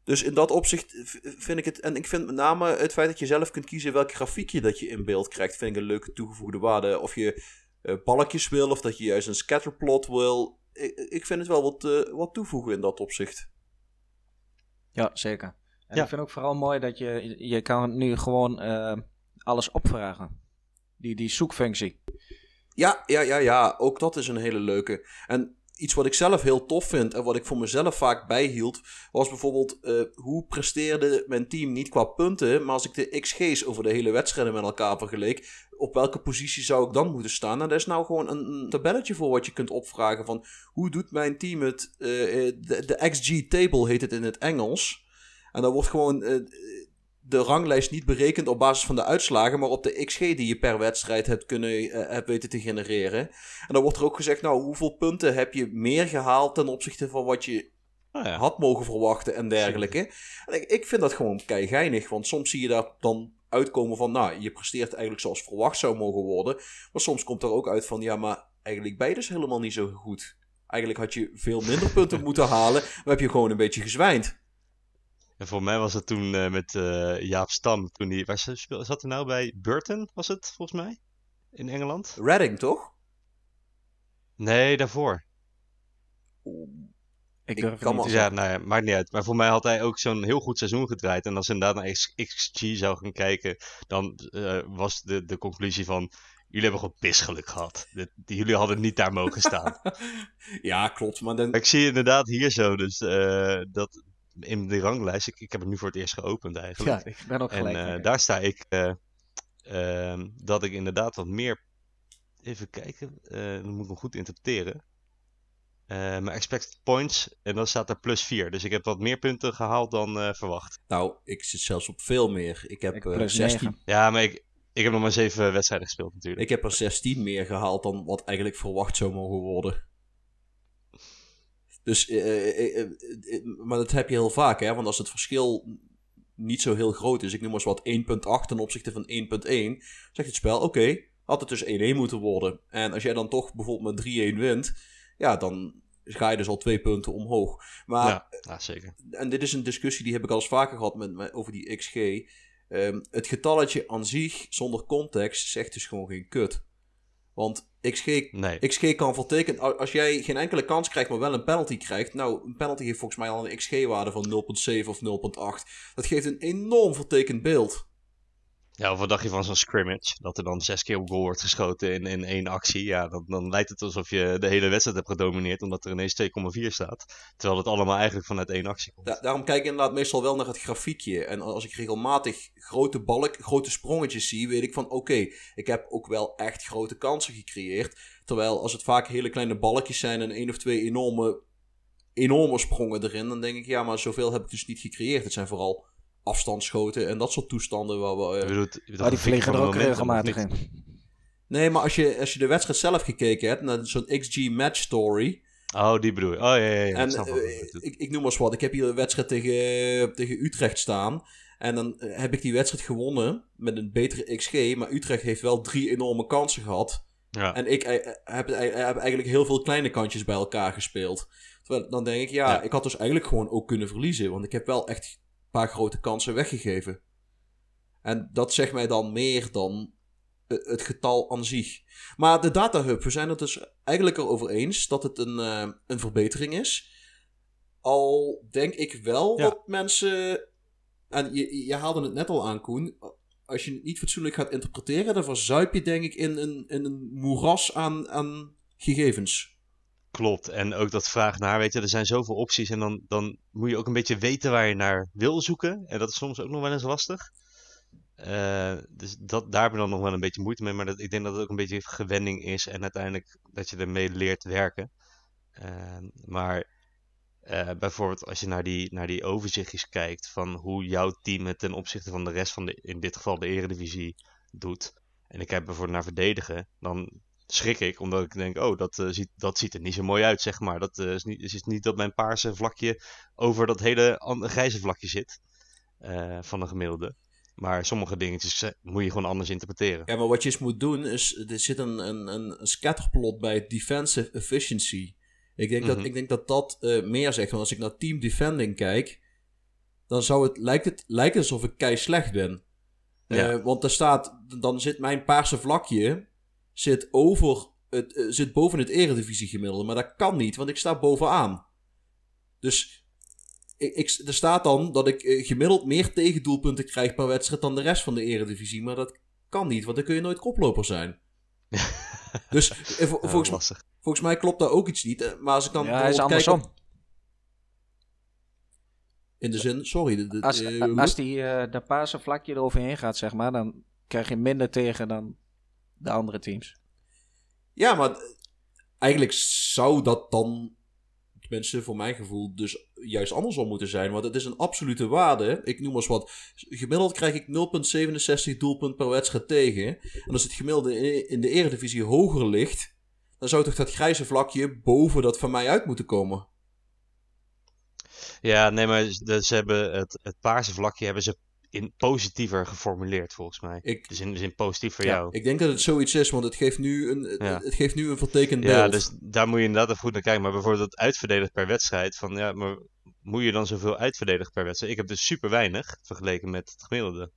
Dus in dat opzicht vind ik het, en ik vind met name het feit dat je zelf kunt kiezen welk grafiekje dat je in beeld krijgt, vind ik een leuke toegevoegde waarde. Of je eh, balkjes wil, of dat je juist een scatterplot wil, ik, ik vind het wel wat, eh, wat toevoegen in dat opzicht. Ja, zeker. En Ja. ik vind ook vooral mooi dat je, je kan nu gewoon eh, alles opvragen. Die, die zoekfunctie. Ja, ja, ja, ja. Ook dat is een hele leuke. En iets wat ik zelf heel tof vind en wat ik voor mezelf vaak bijhield, was bijvoorbeeld eh, hoe presteerde mijn team niet qua punten, maar als ik de XG's over de hele wedstrijden met elkaar vergeleek, op welke positie zou ik dan moeten staan? En daar is nou gewoon een, tabelletje voor wat je kunt opvragen van hoe doet mijn team het? eh, eh, de, de XG table heet het in het Engels. En dan wordt gewoon de ranglijst niet berekend op basis van de uitslagen, maar op de XG die je per wedstrijd hebt, kunnen, eh, hebt weten te genereren. En dan wordt er ook gezegd, nou, hoeveel punten heb je meer gehaald ten opzichte van wat je Oh ja. had mogen verwachten en dergelijke. En ik, ik vind dat gewoon keigeinig, want soms zie je daar dan uitkomen van, nou, je presteert eigenlijk zoals verwacht zou mogen worden. Maar soms komt er ook uit van, ja, maar eigenlijk ben je dus helemaal niet zo goed. Eigenlijk had je veel minder punten moeten halen, maar heb je gewoon een beetje gezwijnd. En voor mij was het toen eh, met eh, Jaap Stam. Toen die, waar speel- zat hij nou bij Burton, was het volgens mij? In Engeland? Redding, toch? Nee, daarvoor. Ik Ik durf kan het niet Ja, nou ja, maakt niet uit. Maar voor mij had hij ook zo'n heel goed seizoen gedraaid. En als inderdaad naar X- XG zou gaan kijken, dan eh, was de, de conclusie van... Jullie hebben gewoon pisgeluk gehad. Die- jullie hadden niet daar mogen staan. Ja, klopt. Maar dan, ik zie inderdaad hier zo, dus eh, dat in de ranglijst... Ik, ik heb het nu voor het eerst geopend eigenlijk. Ja, ik ben ook En gelijk. eh, met je. daar sta ik eh, ehm, dat ik inderdaad wat meer. Even kijken, eh dan moet ik hem goed interpreteren. Eh mijn expected points, en dan staat er plus 4. Dus ik heb wat meer punten gehaald dan eh, verwacht. nou, ik zit zelfs op veel meer. Ik heb, Ik eh, plus 16, 9. Ja, maar ik, ik heb nog maar 7 wedstrijden gespeeld natuurlijk. ik heb er 16 meer gehaald dan wat eigenlijk verwacht zou mogen worden. Dus, eh, eh, eh, maar dat heb je heel vaak, hè? Want als het verschil niet zo heel groot is, ik noem maar eens wat 1.8 ten opzichte van 1.1, zegt het spel, oké, had het dus 1-1 moeten worden. En als jij dan toch bijvoorbeeld met 3-1 wint, ja, dan ga je dus al twee punten omhoog. Maar ja, ja, zeker. en dit is een discussie die heb ik al eens vaker gehad met, met- over die XG. Ehm, het getalletje aan zich, zonder context, zegt dus gewoon geen kut. Want XG, Nee. XG kan vertekenen, als jij geen enkele kans krijgt, maar wel een penalty krijgt. Nou, een penalty heeft volgens mij al een XG-waarde van 0,7 of 0,8. Dat geeft een enorm vertekend beeld. Ja, of wat dacht je van zo'n scrimmage? Dat er dan zes keer op goal wordt geschoten in, in één actie. Ja, dan, dan lijkt het alsof je de hele wedstrijd hebt gedomineerd, omdat er ineens 2,4 staat. Terwijl het allemaal eigenlijk vanuit één actie komt. Da- daarom kijk ik inderdaad meestal wel naar het grafiekje. En als ik regelmatig grote balk, grote sprongetjes zie, weet ik van oké, ik heb ook wel echt grote kansen gecreëerd. Terwijl als het vaak hele kleine balkjes zijn en één of twee enorme, enorme sprongen erin, dan denk ik ja, maar zoveel heb ik dus niet gecreëerd. Het zijn vooral afstandsschoten en dat soort toestanden waar we... eh, Je bedoelt- je bedoelt Maar die vliegen er ook regelmatig in. Nee, maar als je, als je de wedstrijd zelf gekeken hebt, naar zo'n XG match story, Oh, die bedoel je. Oh, ja, ja, ja. ik En eh, ik, ik noem maar eens wat. Ik heb hier een wedstrijd tegen, tegen Utrecht staan. En dan eh, heb ik die wedstrijd gewonnen met een betere XG. Maar Utrecht heeft wel drie enorme kansen gehad. Ja. En ik heb, heb eigenlijk heel veel kleine kantjes bij elkaar gespeeld. Terwijl dan denk ik, ja, Ja. ik had dus eigenlijk gewoon ook kunnen verliezen. Want ik heb wel echt paar grote kansen weggegeven. En dat zegt mij dan meer dan eh, het getal aan zich. Maar de Data Hub, we zijn het dus eigenlijk erover eens dat het een, eh, een verbetering is. Al denk ik wel Ja. dat mensen. En je, je haalde het net al aan, Koen. Als je het niet fatsoenlijk gaat interpreteren, dan verzuip je denk ik in een, in een moeras aan, aan gegevens. Klopt. En ook dat vraag naar, weet je, er zijn zoveel opties en dan, dan moet je ook een beetje weten waar je naar wil zoeken. En dat is soms ook nog wel eens lastig. Eh, dus dat, daar heb ik dan nog wel een beetje moeite mee. Maar dat, ik denk dat het ook een beetje gewenning is en uiteindelijk dat je ermee leert werken. Eh, maar eh, bijvoorbeeld als je naar die, naar die overzichtjes kijkt van hoe jouw team het ten opzichte van de rest van de, in dit geval de eredivisie, doet. En ik kijk bijvoorbeeld naar verdedigen, dan schrik ik, omdat ik denk, oh, dat, eh, ziet, dat ziet er niet zo mooi uit, zeg maar. Dat eh, is, niet, is niet dat mijn paarse vlakje over dat hele grijze vlakje zit eh, van een gemiddelde. Maar sommige dingetjes moet je gewoon anders interpreteren. Ja, maar wat je eens moet doen is, er zit een, een, een scatterplot bij defensive efficiency. Ik denk, dat, Mhm. ik denk dat dat meer zegt. Want als ik naar team defending kijk, dan zou het, lijkt het lijkt alsof ik kei slecht ben. Ja. Want er staat, dan zit mijn paarse vlakje zit over het eh, zit boven het eredivisie gemiddelde. Maar dat kan niet, want ik sta bovenaan. Dus ik, ik, er staat dan dat ik eh, gemiddeld meer tegendoelpunten krijg per wedstrijd dan de rest van de eredivisie. Maar dat kan niet, want dan kun je nooit koploper zijn. dus eh, vol- Ja, volgens, mij klopt daar ook iets niet. Maar als ik dan Ja, hij is andersom. op- in de zin, sorry. de- de- Als, als die eh de Pasen vlakje eroverheen gaat, zeg maar, dan krijg je minder tegen dan de andere teams. Ja, maar eigenlijk zou dat dan, tenminste voor mijn gevoel, dus juist andersom moeten zijn. Want het is een absolute waarde. Ik noem maar eens wat. Gemiddeld krijg ik 0,67 doelpunt per wedstrijd tegen. En als het gemiddelde in- de eredivisie hoger ligt, dan zou toch dat grijze vlakje boven dat van mij uit moeten komen. Ja, nee, maar ze ze hebben het, het paarse vlakje hebben ze in positiever geformuleerd, volgens mij. Ik, Dus in de zin positief voor Ja, jou. ik denk dat het zoiets is, want het geeft nu een, het- Ja. het geeft nu een vertekend beeld. Ja, dus daar moet je inderdaad even goed naar kijken. Maar bijvoorbeeld het uitverdedigd per wedstrijd. Van ja, maar moet je dan zoveel uitverdedigd per wedstrijd? Ik heb dus super weinig vergeleken met het gemiddelde.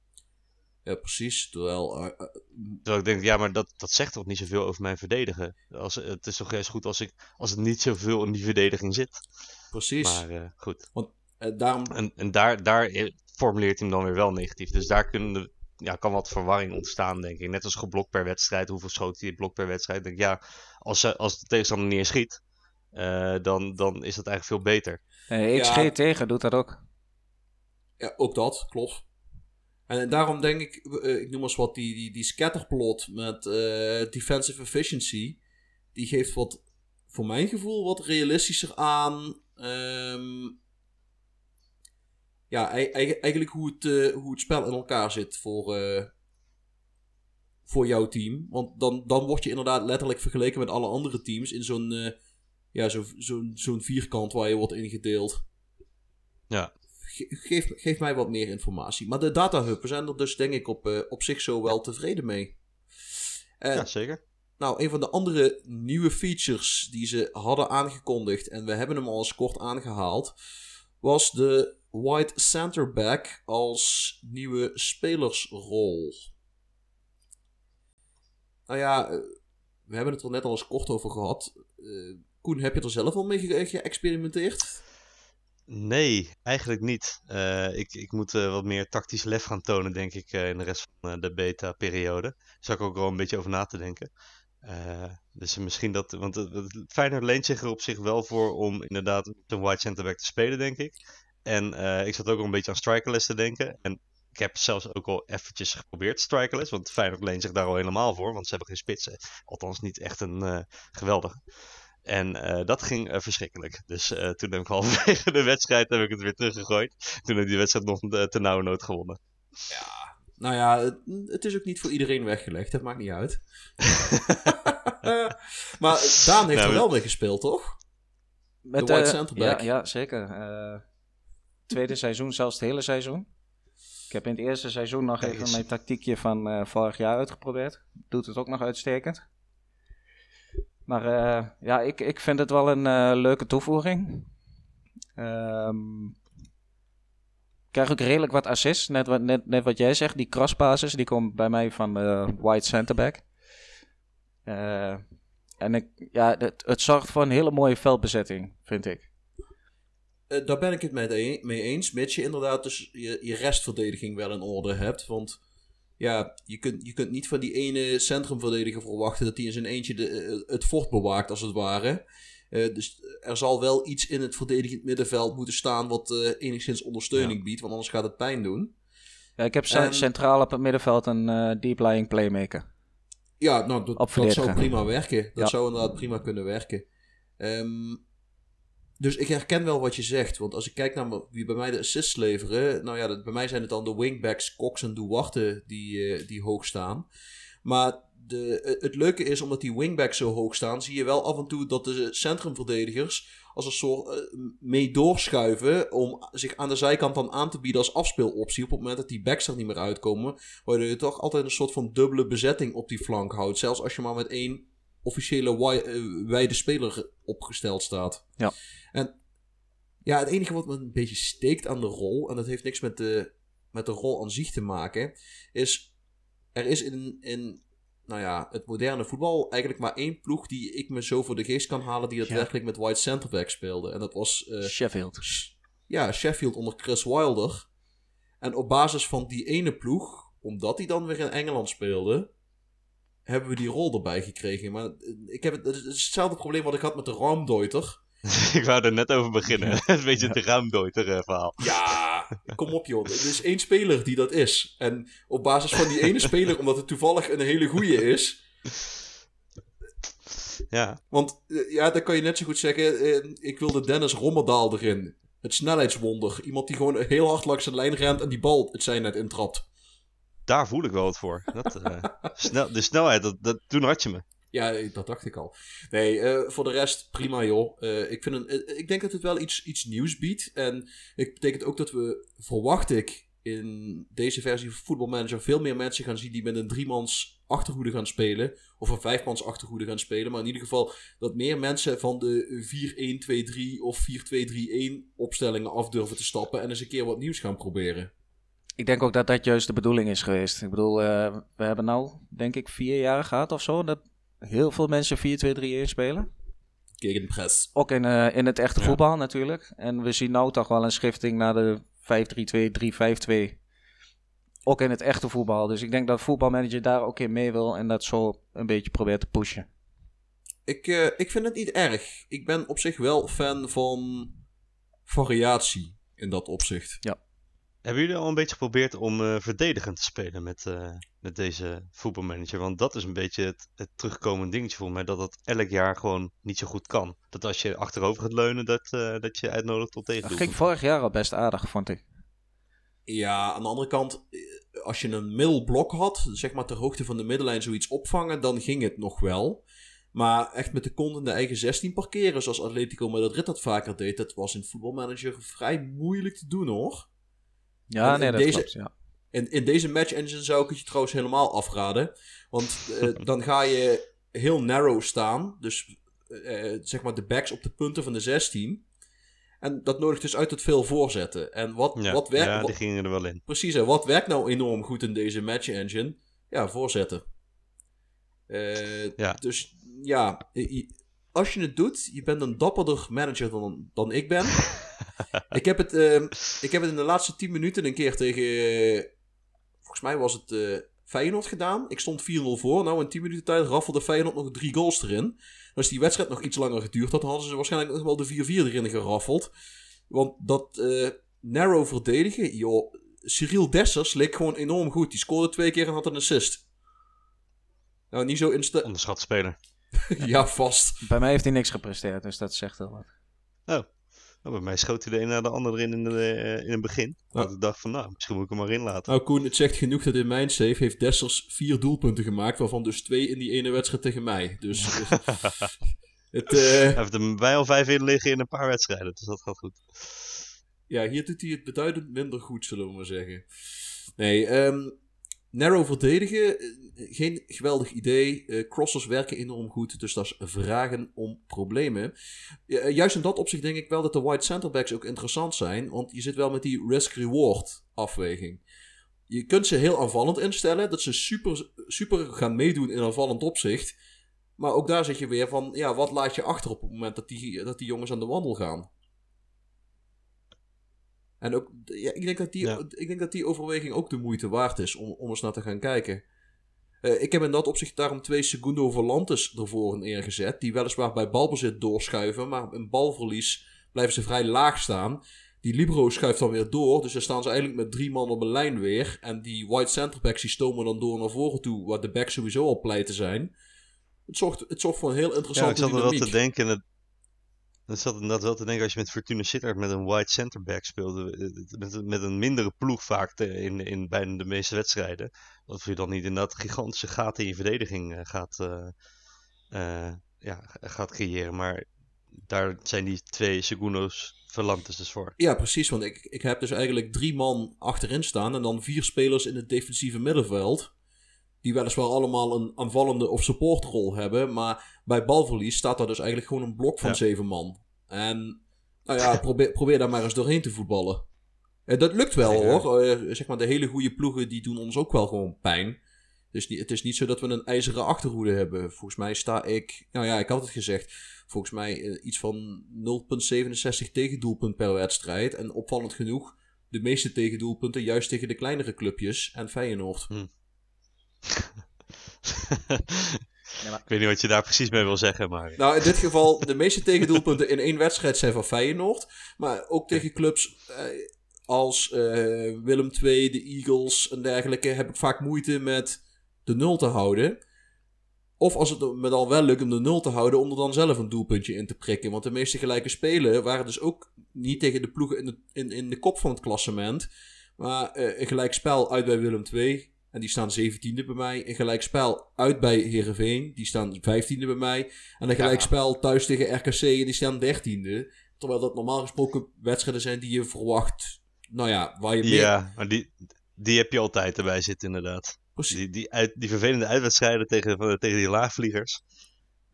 Ja, precies. Terwijl, eh, Terwijl ik denk, ja, maar dat, dat zegt toch niet zoveel over mijn verdedigen? Als, het is toch juist goed als, ik, als het niet zoveel in die verdediging zit. precies. Maar eh, goed. Eh, daarom En, en daar, daar formuleert hij hem dan weer wel negatief. Dus daar kunnen de, ja, kan wat verwarring ontstaan, denk ik. Net als geblokt per wedstrijd. Hoeveel schoot hij blok per wedstrijd? Denk ik, ja, als, ze- als de tegenstander niet eens schiet, eh, dan, dan is dat eigenlijk veel beter. Eh XG Ja. tegen doet dat ook. Ja, ook dat, klopt. En daarom denk ik, eh, ik noem eens wat, die, die, die scatterplot met eh, defensive efficiency, die geeft wat, voor mijn gevoel, wat realistischer aan. ehm, ja, ei- ei- eigenlijk hoe het, eh, hoe het spel in elkaar zit voor, eh, voor jouw team. Want dan, dan word je inderdaad letterlijk vergeleken met alle andere teams in zo'n eh, ja, zo, zo'n zo'n vierkant waar je wordt ingedeeld. Ja. Ge- geef, geef mij wat meer informatie. Maar de data hub, we zijn er dus denk ik op, op zich zo wel tevreden mee. Eh, ja, zeker. nou, een van de andere nieuwe features die ze hadden aangekondigd, en we hebben hem al eens kort aangehaald, was de White Centerback als nieuwe spelersrol. Nou ja, eh, we hebben het er net al eens kort over gehad. Eh, Koen, heb je er zelf al mee ge- geëxperimenteerd? Nee, eigenlijk niet. Eh, ik, ik moet wat meer tactisch lef gaan tonen, denk ik, in de rest van de beta-periode. Daar ik ook wel een beetje over na te denken. Dus misschien dat, want het, Feyenoord leent zich er op zich wel voor om inderdaad een wide centerback te spelen, denk ik. En eh, ik zat ook al een beetje aan strikerless te denken. En ik heb zelfs ook al eventjes geprobeerd strikerless, want Feyenoord leent zich daar al helemaal voor, want ze hebben geen spitsen. Althans niet echt een eh, geweldige. En eh, dat ging verschrikkelijk. Dus eh, toen heb ik halverwege de wedstrijd heb ik het weer teruggegooid. Toen heb ik die wedstrijd nog te nauwe nood gewonnen. Nou ja, het, het is ook niet voor iedereen weggelegd, dat maakt niet uit. maar Daan heeft Nou, er we- wel mee gespeeld, toch? Met, De white eh, centerback. Ja, ja zeker. Tweede seizoen, zelfs het hele seizoen. Ik heb in het eerste seizoen nog even mijn tactiekje van eh, vorig jaar uitgeprobeerd. Doet het ook nog uitstekend. Maar eh, ja, ik, ik vind het wel een eh, leuke toevoeging. Ehm, ik krijg ook redelijk wat assists. Net wat, net, net wat jij zegt, die crosspasses, die komen bij mij van eh white centerback. En ik, ja, het, het zorgt voor een hele mooie veldbezetting, vind ik. Eh, daar ben ik het met e- mee eens, mits je inderdaad dus je, je restverdediging wel in orde hebt. Want ja, je kunt, je kunt niet van die ene centrumverdediger verwachten dat hij in zijn eentje de, eh, het fort bewaakt, als het ware. Eh, dus er zal wel iets in het verdedigend middenveld moeten staan wat eh, enigszins ondersteuning biedt, want anders gaat het pijn doen. Ja, ik heb ce- En- centraal op het middenveld een eh deep lying playmaker. Ja, nou, dat, dat zou prima werken. Dat Ja. zou inderdaad prima kunnen werken. Ehm, dus ik herken wel wat je zegt. Want als ik kijk naar wie bij mij de assists leveren. Nou ja, bij mij zijn het dan de wingbacks Cox en Duarte die, eh, die hoog staan. Maar de, het leuke is, omdat die wingbacks zo hoog staan, zie je wel af en toe dat de centrumverdedigers als een soort eh, mee doorschuiven om zich aan de zijkant dan aan te bieden als afspeeloptie op het moment dat die backs er niet meer uitkomen. Waardoor je toch altijd een soort van dubbele bezetting op die flank houdt. Zelfs als je maar met één officiële eh, wijde speler opgesteld staat. Ja. En ja, het enige wat me een beetje steekt aan de rol, en dat heeft niks met de, met de rol aan zich te maken, is er is in, in nou ja, het moderne voetbal eigenlijk maar één ploeg die ik me zo voor de geest kan halen die daadwerkelijk met white centerback speelde. En dat was eh, Sheffield. ja, Sheffield onder Chris Wilder. En op basis van die ene ploeg, omdat hij dan weer in Engeland speelde, hebben we die rol erbij gekregen. Maar eh, ik heb het, het is hetzelfde probleem wat ik had met de Raumdeuter. ik wou er net over beginnen. een beetje het ruimdeuter eh, verhaal. Ja, kom op joh. Er is één speler die dat is. En op basis van die ene speler, omdat het toevallig een hele goeie is. Ja, Want eh, ja, dan kan je net zo goed zeggen, ik wilde Dennis Rommerdaal erin. Het snelheidswonder. Iemand die gewoon heel hard langs de lijn rent en die bal het zijn net intrapt. Daar voel ik wel wat voor. Dat, eh, snel, de snelheid, dat, dat, toen had je me. Ja, dat dacht ik al. Nee, eh, voor de rest prima joh. Eh, ik, vind een, ik denk dat het wel iets, iets nieuws biedt. En het betekent ook dat we, verwacht ik, in deze versie van Football Manager veel meer mensen gaan zien die met een driemans achterhoede gaan spelen. Of een vijfmans achterhoede gaan spelen. Maar in ieder geval dat meer mensen van de 4-1-2-3 of 4-2-3-1 opstellingen af durven te stappen. En eens een keer wat nieuws gaan proberen. Ik denk ook dat dat juist de bedoeling is geweest. Ik bedoel, eh, we hebben nou, denk ik, vier jaar gehad of zo. Dat heel veel mensen 4-2-3-1 spelen. Gegenpress. Ook in, eh, in het echte Ja. voetbal natuurlijk. En we zien nou toch wel een schifting naar de 5-3-2, 3-5-2. Ook in het echte voetbal. Dus ik denk dat voetbalmanager daar ook in mee wil. En dat zo een beetje probeert te pushen. Ik, eh, ik vind het niet erg. Ik ben op zich wel fan van variatie in dat opzicht. Hebben jullie al een beetje geprobeerd om eh, verdedigend te spelen met, eh, met deze voetbalmanager? Want dat is een beetje het, het terugkomend dingetje voor mij. Dat dat elk jaar gewoon niet zo goed kan. Dat als je achterover gaat leunen, dat, eh, dat je uitnodigt tot Dat tegendoel. ging vorig jaar al best aardig, vond ik. Ja, aan de andere kant, als je een middelblok had, zeg maar ter hoogte van de middenlijn zoiets opvangen, dan ging het nog wel. Maar echt met de kont in de eigen 16 parkeren, zoals Atletico Madrid dat vaker deed, dat was in voetbalmanager vrij moeilijk te doen hoor. Ja, En nee, dat deze- klopt. Ja. In, in deze match engine zou ik het je trouwens helemaal afraden. Want eh, dan ga je heel narrow staan. Dus eh, zeg maar de backs op de punten van de 16. En dat nodigt dus uit tot veel voorzetten. En wat, Ja, wat werkt... ja, die gingen er wel in. Precies, en wat werkt nou enorm goed in deze match engine? Ja, voorzetten. Eh, Ja. Dus ja, als je het doet, je bent een dapperder manager dan, dan ik ben. ik, heb het, eh, ik heb het in de laatste 10 minuten een keer tegen, eh, volgens mij was het eh, Feyenoord gedaan. Ik stond 4-0 voor. Nou, in 10 minuten tijd raffelde Feyenoord nog drie goals erin. Als die wedstrijd nog iets langer geduurd had, dan hadden ze waarschijnlijk nog wel de 4-4 erin geraffeld. Want dat eh, narrow verdedigen, joh. Cyril Dessers leek gewoon enorm goed. Die scoorde twee keer en had een assist. Nou, niet zo insta... Onderschat speler. ja, vast. Bij mij heeft hij niks gepresteerd, dus dat zegt wel wat. Nou, bij mij schoot hij de een na de ander erin in, de, eh, in het begin. Dat ik dacht van, nou, misschien moet ik hem maar inlaten. Nou, Koen, het zegt genoeg dat in mijn save heeft Dessers vier doelpunten gemaakt, waarvan dus twee in die ene wedstrijd tegen mij. Dus eh, het, eh, Hij heeft er bij al vijf in liggen in een paar wedstrijden, dus dat gaat goed. ja, hier doet hij het beduidend minder goed, zullen we maar zeggen. Nee, ehm, narrow verdedigen, eh, geen geweldig idee. Eh, crossers werken enorm goed, dus dat is vragen om problemen. Eh, juist in dat opzicht denk ik wel dat de wide centerbacks ook interessant zijn, want je zit wel met die risk-reward afweging. Je kunt ze heel aanvallend instellen, dat ze super, super gaan meedoen in aanvallend opzicht. Maar ook daar zit je weer van, ja, wat laat je achter op het moment dat die, dat die jongens aan de wandel gaan? En ook, ja, ik, denk dat die, Ja. ik denk dat die overweging ook de moeite waard is om, om eens naar te gaan kijken. Eh, ik heb in dat opzicht daarom twee Segundo Volantes ervoor neergezet. Die weliswaar bij balbezit doorschuiven, maar in balverlies blijven ze vrij laag staan. Die Libro schuift dan weer door, dus dan staan ze eigenlijk met drie man op een lijn weer. En die wide centerbacks die stomen dan door naar voren toe, waar de backs sowieso al pleiten zijn. Het zorgt, het zorgt voor een heel Ja, interessante ik zat er wel te denken. Dat, ik zat inderdaad wel te denken als je met Fortuna Sittard met een wide centerback speelde. eh, Met, met een mindere ploeg vaak in, in bijna de meeste wedstrijden. Dat je dan niet inderdaad gigantische gaten in je verdediging eh, gaat, eh, eh, ja, gaat creëren. Maar daar zijn die twee Segundo's Verlantes dus voor. Ja, precies. Want ik, ik heb dus eigenlijk drie man achterin staan en dan vier spelers in het defensieve middenveld. Die weliswaar allemaal een aanvallende of supportrol hebben. Maar bij balverlies staat daar dus eigenlijk gewoon een blok van Ja. zeven man. En nou ja, probeer, probeer daar maar eens doorheen te voetballen. Eh, dat lukt wel hoor. Eh, zeg maar, de hele goede ploegen die doen ons ook wel gewoon pijn. Dus niet, het is niet zo dat we een ijzeren achterhoede hebben. Volgens mij sta ik, nou ja, ik had het gezegd, volgens mij eh, iets van 0,67 tegendoelpunt per wedstrijd. En opvallend genoeg, de meeste tegendoelpunten juist tegen de kleinere clubjes en Feyenoord. Ik weet niet wat je daar precies mee wil zeggen, maar... Nou, in dit geval, de meeste tegendoelpunten in één wedstrijd zijn van Feyenoord. Maar ook tegen clubs eh, als eh, Willem II, de Eagles en dergelijke heb ik vaak moeite met de nul te houden. Of als het me dan wel lukt om de nul te houden, om er dan zelf een doelpuntje in te prikken. Want de meeste gelijke spelen waren dus ook niet tegen de ploegen in de, in, in de kop van het klassement. Maar eh, een gelijk spel uit bij Willem II. En die staan 17e bij mij. Een gelijk spel uit bij Herenveen. Die staan 15e bij mij. En een gelijk spel thuis tegen RKC. En die staan 13e. Terwijl dat normaal gesproken wedstrijden zijn die je verwacht. Nou ja, waar je meer... Ja, maar die, die heb je altijd erbij zitten, inderdaad. Precies. Die, die, uit, die vervelende uitwedstrijden tegen, tegen die laagvliegers.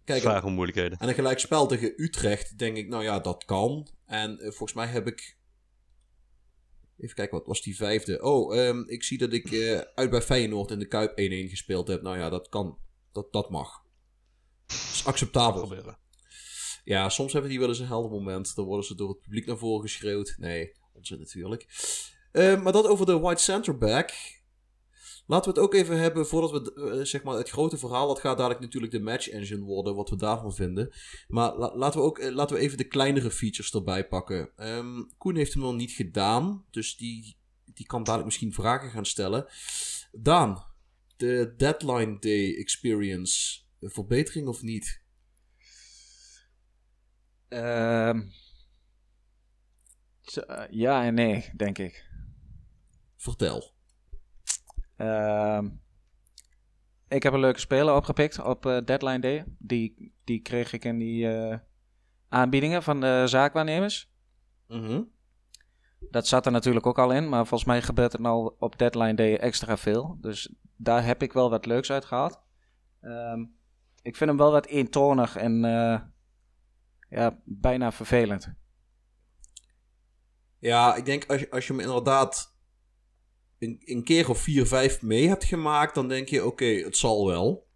Kijk, Vragen om moeilijkheden. En een gelijk spel tegen Utrecht, denk ik, nou ja, dat kan. En eh, volgens mij heb ik. Even kijken, wat was die vijfde? Oh, ehm, ik zie dat ik eh, uit bij Feyenoord in de Kuip 1-1 gespeeld heb. Nou ja, dat kan. Dat, dat mag. Dat is acceptabel. Gebeuren. Ja, soms hebben die wel eens een helder moment. Dan worden ze door het publiek naar voren geschreeuwd. Nee, onzin natuurlijk. Eh, maar dat over de white centerback. Laten we het ook even hebben, voordat we eh, zeg maar het grote verhaal, dat gaat dadelijk natuurlijk de match engine worden, wat we daarvan vinden. Maar la- laten, we ook, eh, laten we even de kleinere features erbij pakken. Ehm, Koen heeft hem nog niet gedaan, dus die, die kan dadelijk misschien vragen gaan stellen. Daan, de deadline day experience, een verbetering of niet? Ehm, eh, ja en nee, denk ik. Vertel. Ehm, ik heb een leuke speler opgepikt op eh, deadline day. Die, die kreeg ik in die eh, aanbiedingen van de zaakwaarnemers. Mhm. Dat zat er natuurlijk ook al in, maar volgens mij gebeurt er nou op deadline day extra veel. Dus daar heb ik wel wat leuks uit gehaald. Ehm, ik vind hem wel wat eentonig en eh, ja, bijna vervelend. Ja, ik denk als je, als je hem inderdaad een, keer of vier, vijf mee hebt gemaakt, dan denk je, oké, het zal wel.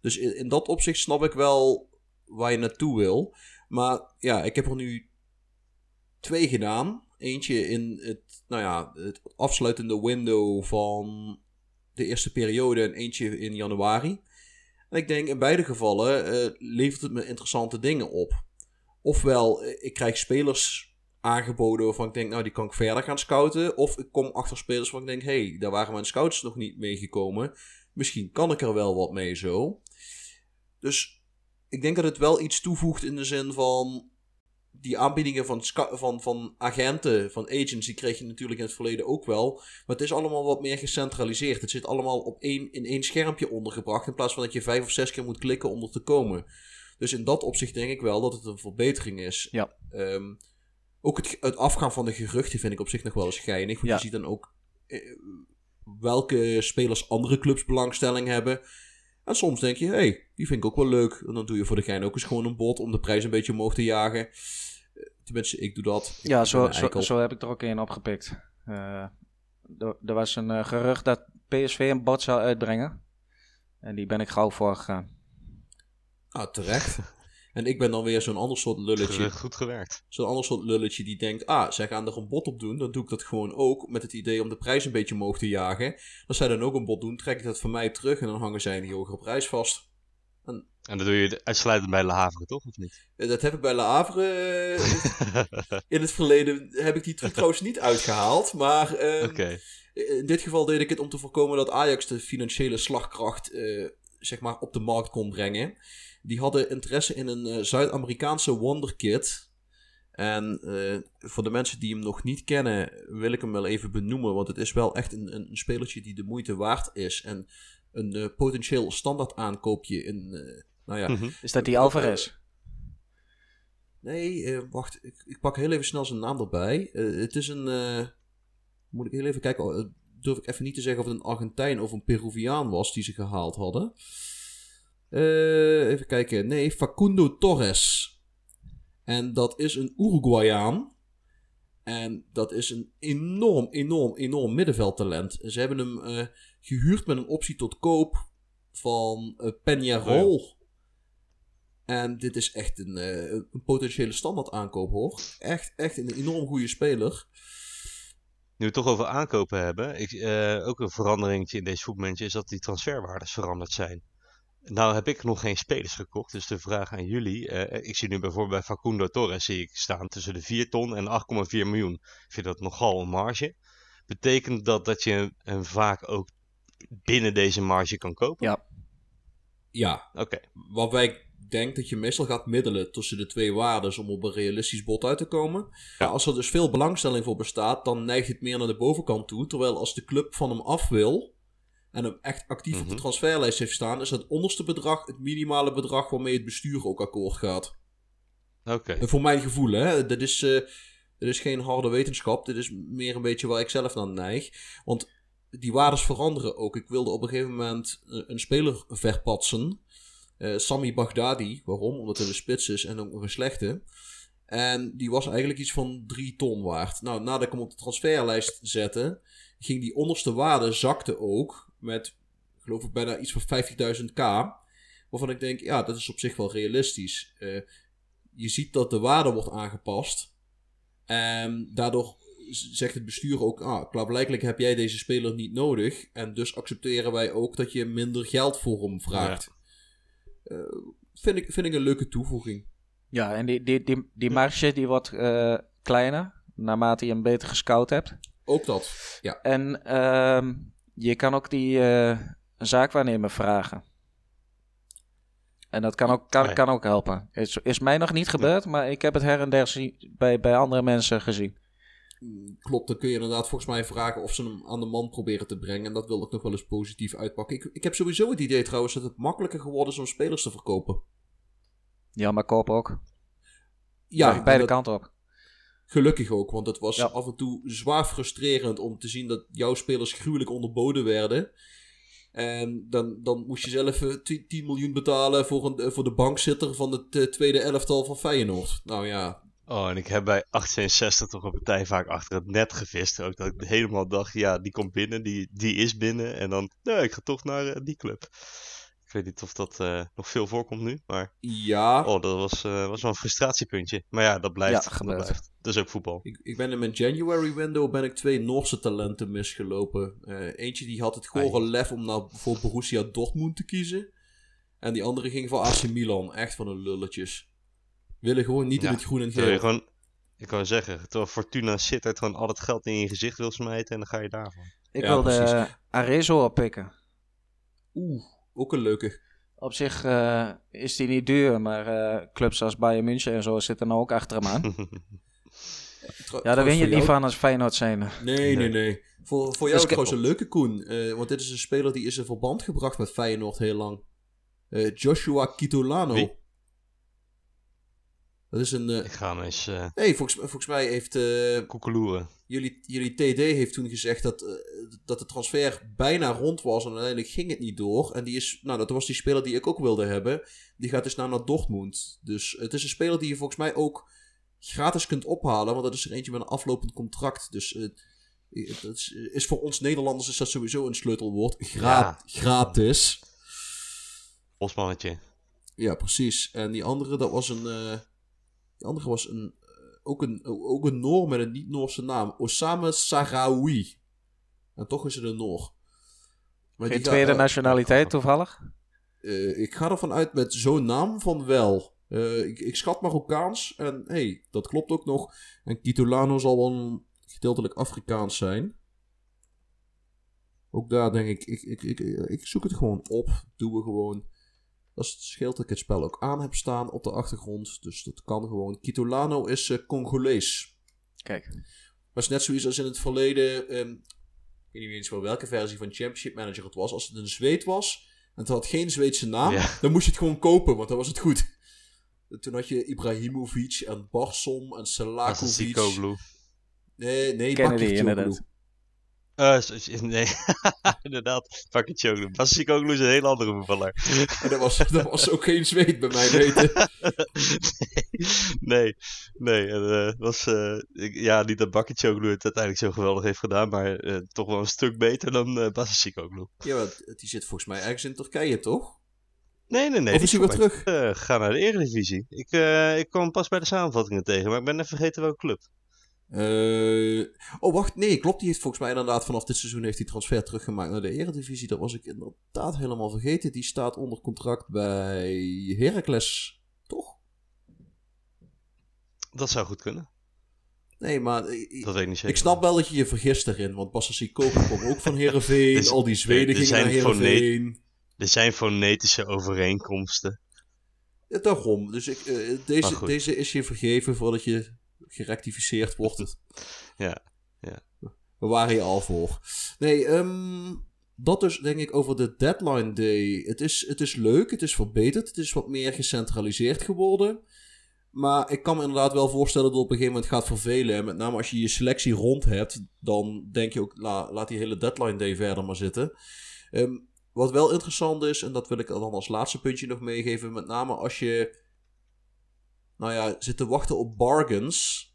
Dus in, in dat opzicht snap ik wel waar je naartoe wil. Maar ja, ik heb er nu twee gedaan. Eentje in het, nou ja, het afsluitende window van de eerste periode en eentje in januari. En ik denk in beide gevallen eh, levert het me interessante dingen op. Ofwel, eh, ik krijg spelers aangeboden waarvan ik denk, nou die kan ik verder gaan scouten. Of ik kom achter spelers waarvan ik denk, hé, hey, daar waren mijn scouts nog niet mee gekomen. Misschien kan ik er wel wat mee zo. Dus ik denk dat het wel iets toevoegt in de zin van die aanbiedingen van, van, van agenten, van agents, die kreeg je natuurlijk in het verleden ook wel. Maar het is allemaal wat meer gecentraliseerd. Het zit allemaal op één, in één schermpje ondergebracht. In plaats van dat je vijf of zes keer moet klikken om er te komen. Dus in dat opzicht denk ik wel dat het een verbetering is. Ja. Ehm, ook het, het afgaan van de geruchten vind ik op zich nog wel eens geinig. Want Ja. je ziet dan ook eh, welke spelers andere clubs belangstelling hebben. En soms denk je, hé, hey, die vind ik ook wel leuk. En dan doe je voor de gein ook eens gewoon een bod om de prijs een beetje omhoog te jagen. Eh, Tenminste, ik doe dat. Ik Ja, zo, zo, zo heb ik er ook een opgepikt. Eh, er, er was een gerucht dat PSV een bot zou uitbrengen. En die ben ik gauw voor gegaan. Ah, terecht. En ik ben dan weer zo'n ander soort lulletje. Goed gewerkt. Zo'n ander soort lulletje die denkt, ah, zij gaan er een bod op doen. Dan doe ik dat gewoon ook met het idee om de prijs een beetje omhoog te jagen. Als zij dan ook een bod doen, trek ik dat van mij terug en dan hangen zij die hogere prijs vast. En dat doe je uitsluitend bij Le Havre, toch? Of niet? Eh, Dat heb ik bij Le Havre eh, in het verleden, heb ik die truc trouwens niet uitgehaald. Maar ehm, in dit geval deed ik het om te voorkomen dat Ajax de financiële slagkracht eh, zeg maar op de markt kon brengen. Die hadden interesse in een eh, Zuid-Amerikaanse wonderkid. En eh, voor de mensen die hem nog niet kennen, wil ik hem wel even benoemen. Want het is wel echt een, een, een spelertje die de moeite waard is. En een eh, potentieel standaard aankoopje in, eh, nou ja, Mhm. Is dat die Alvarez? Nee, eh, wacht. Ik, ik pak heel even snel zijn naam erbij. Eh, het is een. eh, moet ik heel even kijken. oh, durf ik even niet te zeggen of het een Argentijn of een Peruviaan was die ze gehaald hadden. Eh, even kijken. Nee, Facundo Torres. En dat is een Uruguayaan. En dat is een enorm, enorm, enorm middenveldtalent. Ze hebben hem eh, gehuurd met een optie tot koop van uh, Peñarol. En dit is echt een, uh, een potentiële standaard aankoop hoor. Echt, echt een enorm goede speler. Nu we het toch over aankopen hebben, ik, ook een verandering in deze voetbalmanager is dat die transferwaardes veranderd zijn. Nou heb ik nog geen spelers gekocht, dus de vraag aan jullie. Uh, ik zie nu bijvoorbeeld bij Facundo Torres zie ik staan tussen de 4 ton en 8,4 miljoen. Ik vind dat nogal een marge. Betekent dat dat je hem vaak ook binnen deze marge kan kopen? Ja. Ja. Oké. Okay. Waarbij ik denk dat je meestal gaat middelen tussen de twee waarden om op een realistisch bod uit te komen. Ja. Als er dus veel belangstelling voor bestaat, dan neigt het meer naar de bovenkant toe. Terwijl als de club van hem af wil en hem echt actief mm -hmm. op de transferlijst heeft staan, is het onderste bedrag het minimale bedrag waarmee het bestuur ook akkoord gaat. Oké. Okay. Voor mijn gevoel, hè. Dit is, uh, dit is geen harde wetenschap. Dit is meer een beetje waar ik zelf naar neig. Want die waardes veranderen ook. Ik wilde op een gegeven moment een speler verpatsen. Uh, Sami Baghdadi. Waarom? Omdat hij de spits is en ook nog een slechte. En die was eigenlijk iets van 3 ton waard. Nou, nadat ik hem op de transferlijst zette, ging die onderste waarde zakte ook met, geloof ik, bijna iets van 50.000k. Waarvan ik denk, ja, dat is op zich wel realistisch. Uh, je ziet dat de waarde wordt aangepast. En daardoor zegt het bestuur ook, ah, klaarblijkelijk heb jij deze speler niet nodig. En dus accepteren wij ook dat je minder geld voor hem vraagt. Ja. Uh, vind, ik, vind ik een leuke toevoeging. Ja, en die, die, die, die marge die wordt uh, kleiner naarmate je hem beter gescout hebt. Ook dat, ja. En uh, je kan ook die uh, zaakwaarnemer vragen. En dat kan ook, kan, Nee. kan ook helpen. Is, is mij nog niet gebeurd, maar ik heb het her en der zie- bij, bij andere mensen gezien. Mm, Klopt, dan kun je inderdaad volgens mij vragen of ze hem aan de man proberen te brengen. En dat wil ik nog wel eens positief uitpakken. Ik, ik heb sowieso het idee trouwens dat het makkelijker geworden is om spelers te verkopen. Ja, maar koop ook. Ja, beide dat- kanten op. Gelukkig ook, want het was Ja. af en toe zwaar frustrerend om te zien dat jouw spelers gruwelijk onderboden werden. En dan, dan moest je zelf eh, 10 10 miljoen betalen voor, een, eh, voor de bankzitter van het eh, tweede elftal van Feyenoord. Nou ja, Oh, en ik heb bij 866 toch een partij vaak achter het net gevist. Ook dat ik helemaal dacht, ja, die komt binnen, die, die is binnen. En dan, nee, ik ga toch naar eh, die club. Ik weet niet of dat eh, nog veel voorkomt nu, maar ja oh, dat was, eh, was wel een frustratiepuntje. Maar ja, dat blijft. Ja, dat, blijft. dat is ook voetbal. ik, ik ben in mijn January window ben ik twee Noorse talenten misgelopen. Eh, eentje die had het gore lef om nou voor Borussia Dortmund te kiezen. En die andere ging voor AC Milan. Echt van een lulletjes. Willen gewoon niet Ja, in het groen en geel. gewoon, ik kan zeggen, terwijl Fortuna Sittard gewoon al het geld in je gezicht wil smijten en dan ga je daarvan. Ik Ja, wilde Arezzo oppikken. Oeh, ook een leuke. Op zich eh, is die niet duur, maar eh, clubs als Bayern München en zo zitten nou ook achter hem aan. Ja, daar win je het niet van als Feyenoord zijn. Nee, nee, Nee. nee. Voor, voor jou Dus ik- trouwens een leuke Koen. eh, want dit is een speler die is in verband gebracht met Feyenoord heel lang. Eh, Joshua Kitolano. Wie? Dat is een... eh, ik ga hem eens eh nee, volgens, volgens mij heeft... eh, koekeloeren. jullie, jullie TD heeft toen gezegd dat, dat de transfer bijna rond was. En uiteindelijk ging het niet door. En die is... Nou, dat was die speler die ik ook wilde hebben. Die gaat dus nou naar Dortmund. Dus het is een speler die je volgens mij ook gratis kunt ophalen. Want dat is er eentje met een aflopend contract. Dus... dat is, is voor ons Nederlanders is dat sowieso een sleutelwoord. Gra- Ja. Gratis. Bosmannetje. Ja, precies. En die andere, dat was een. Die andere was een. eh, ook een, ook een Noor met een niet-Noorse naam. Osama Sarawi. En toch is het een Noor. Maar Geen tweede eh, nationaliteit toevallig? eh, ik ga ervan uit met zo'n naam van wel. Eh, ik, ik schat Marokkaans. En hey, dat klopt ook nog. En Kitolano zal wel gedeeltelijk Afrikaans zijn. Ook daar denk ik, ik, ik, ik, ik zoek het gewoon op. Doen we gewoon. Dat scheelt dat ik het spel ook aan heb staan op de achtergrond. Dus dat kan gewoon. Kitolano is eh, Congolees. Kijk. Maar het is net zoiets als in het verleden. ehm, ik weet niet eens wel welke versie van Championship Manager het was. Als het een Zweed was en het had geen Zweedse naam, Ja. dan moest je het gewoon kopen, want dan was het goed. Toen had je Ibrahimovic en Barsom en Selakovic. Nee, nee, Kennedy, inderdaad. S- nee, inderdaad. Choke. Basicoglu is een hele andere voetballer. En dat was, dat was ook geen zweet bij mij weten. nee, nee. En, eh, was, eh, ik- ja, niet dat Bakachoglu het uiteindelijk zo geweldig heeft gedaan, maar eh, toch wel een stuk beter dan uh. Ja, want die zit volgens mij ergens in Turkije, toch? Nee, nee, nee. of is hij weer terug? ga naar de Eredivisie. Ik, ik kwam pas bij de samenvattingen tegen, maar ik ben even vergeten welke club. Eh, oh, wacht. Nee, klopt. Die heeft volgens mij inderdaad vanaf dit seizoen heeft hij transfer teruggemaakt naar de Eredivisie. Dat was ik inderdaad helemaal vergeten. Die staat onder contract bij Heracles, toch? Dat zou goed kunnen. Nee, maar eh, Dat weet ik niet ik snap wel dat je je vergist erin. Want Bassassi Koper kwam ook van Heerenveen. Dus- al die Zweden gingen naar Heerenveen. Er zijn fonetische overeenkomsten. Ja, daarom. Dus ik, eh, deze, deze is je vergeven voordat je gerectificeerd wordt. Ja, ja. We waren hier al voor. Nee, ehm, dat dus denk ik over de deadline day. Het is, het is leuk, het is verbeterd, het is wat meer gecentraliseerd geworden. Maar ik kan me inderdaad wel voorstellen dat het op een gegeven moment gaat vervelen. En met name als je je selectie rond hebt, dan denk je ook, la, laat die hele deadline day verder maar zitten. Ehm, wat wel interessant is, en dat wil ik dan als laatste puntje nog meegeven, met name als je, nou ja, zit te wachten op bargains,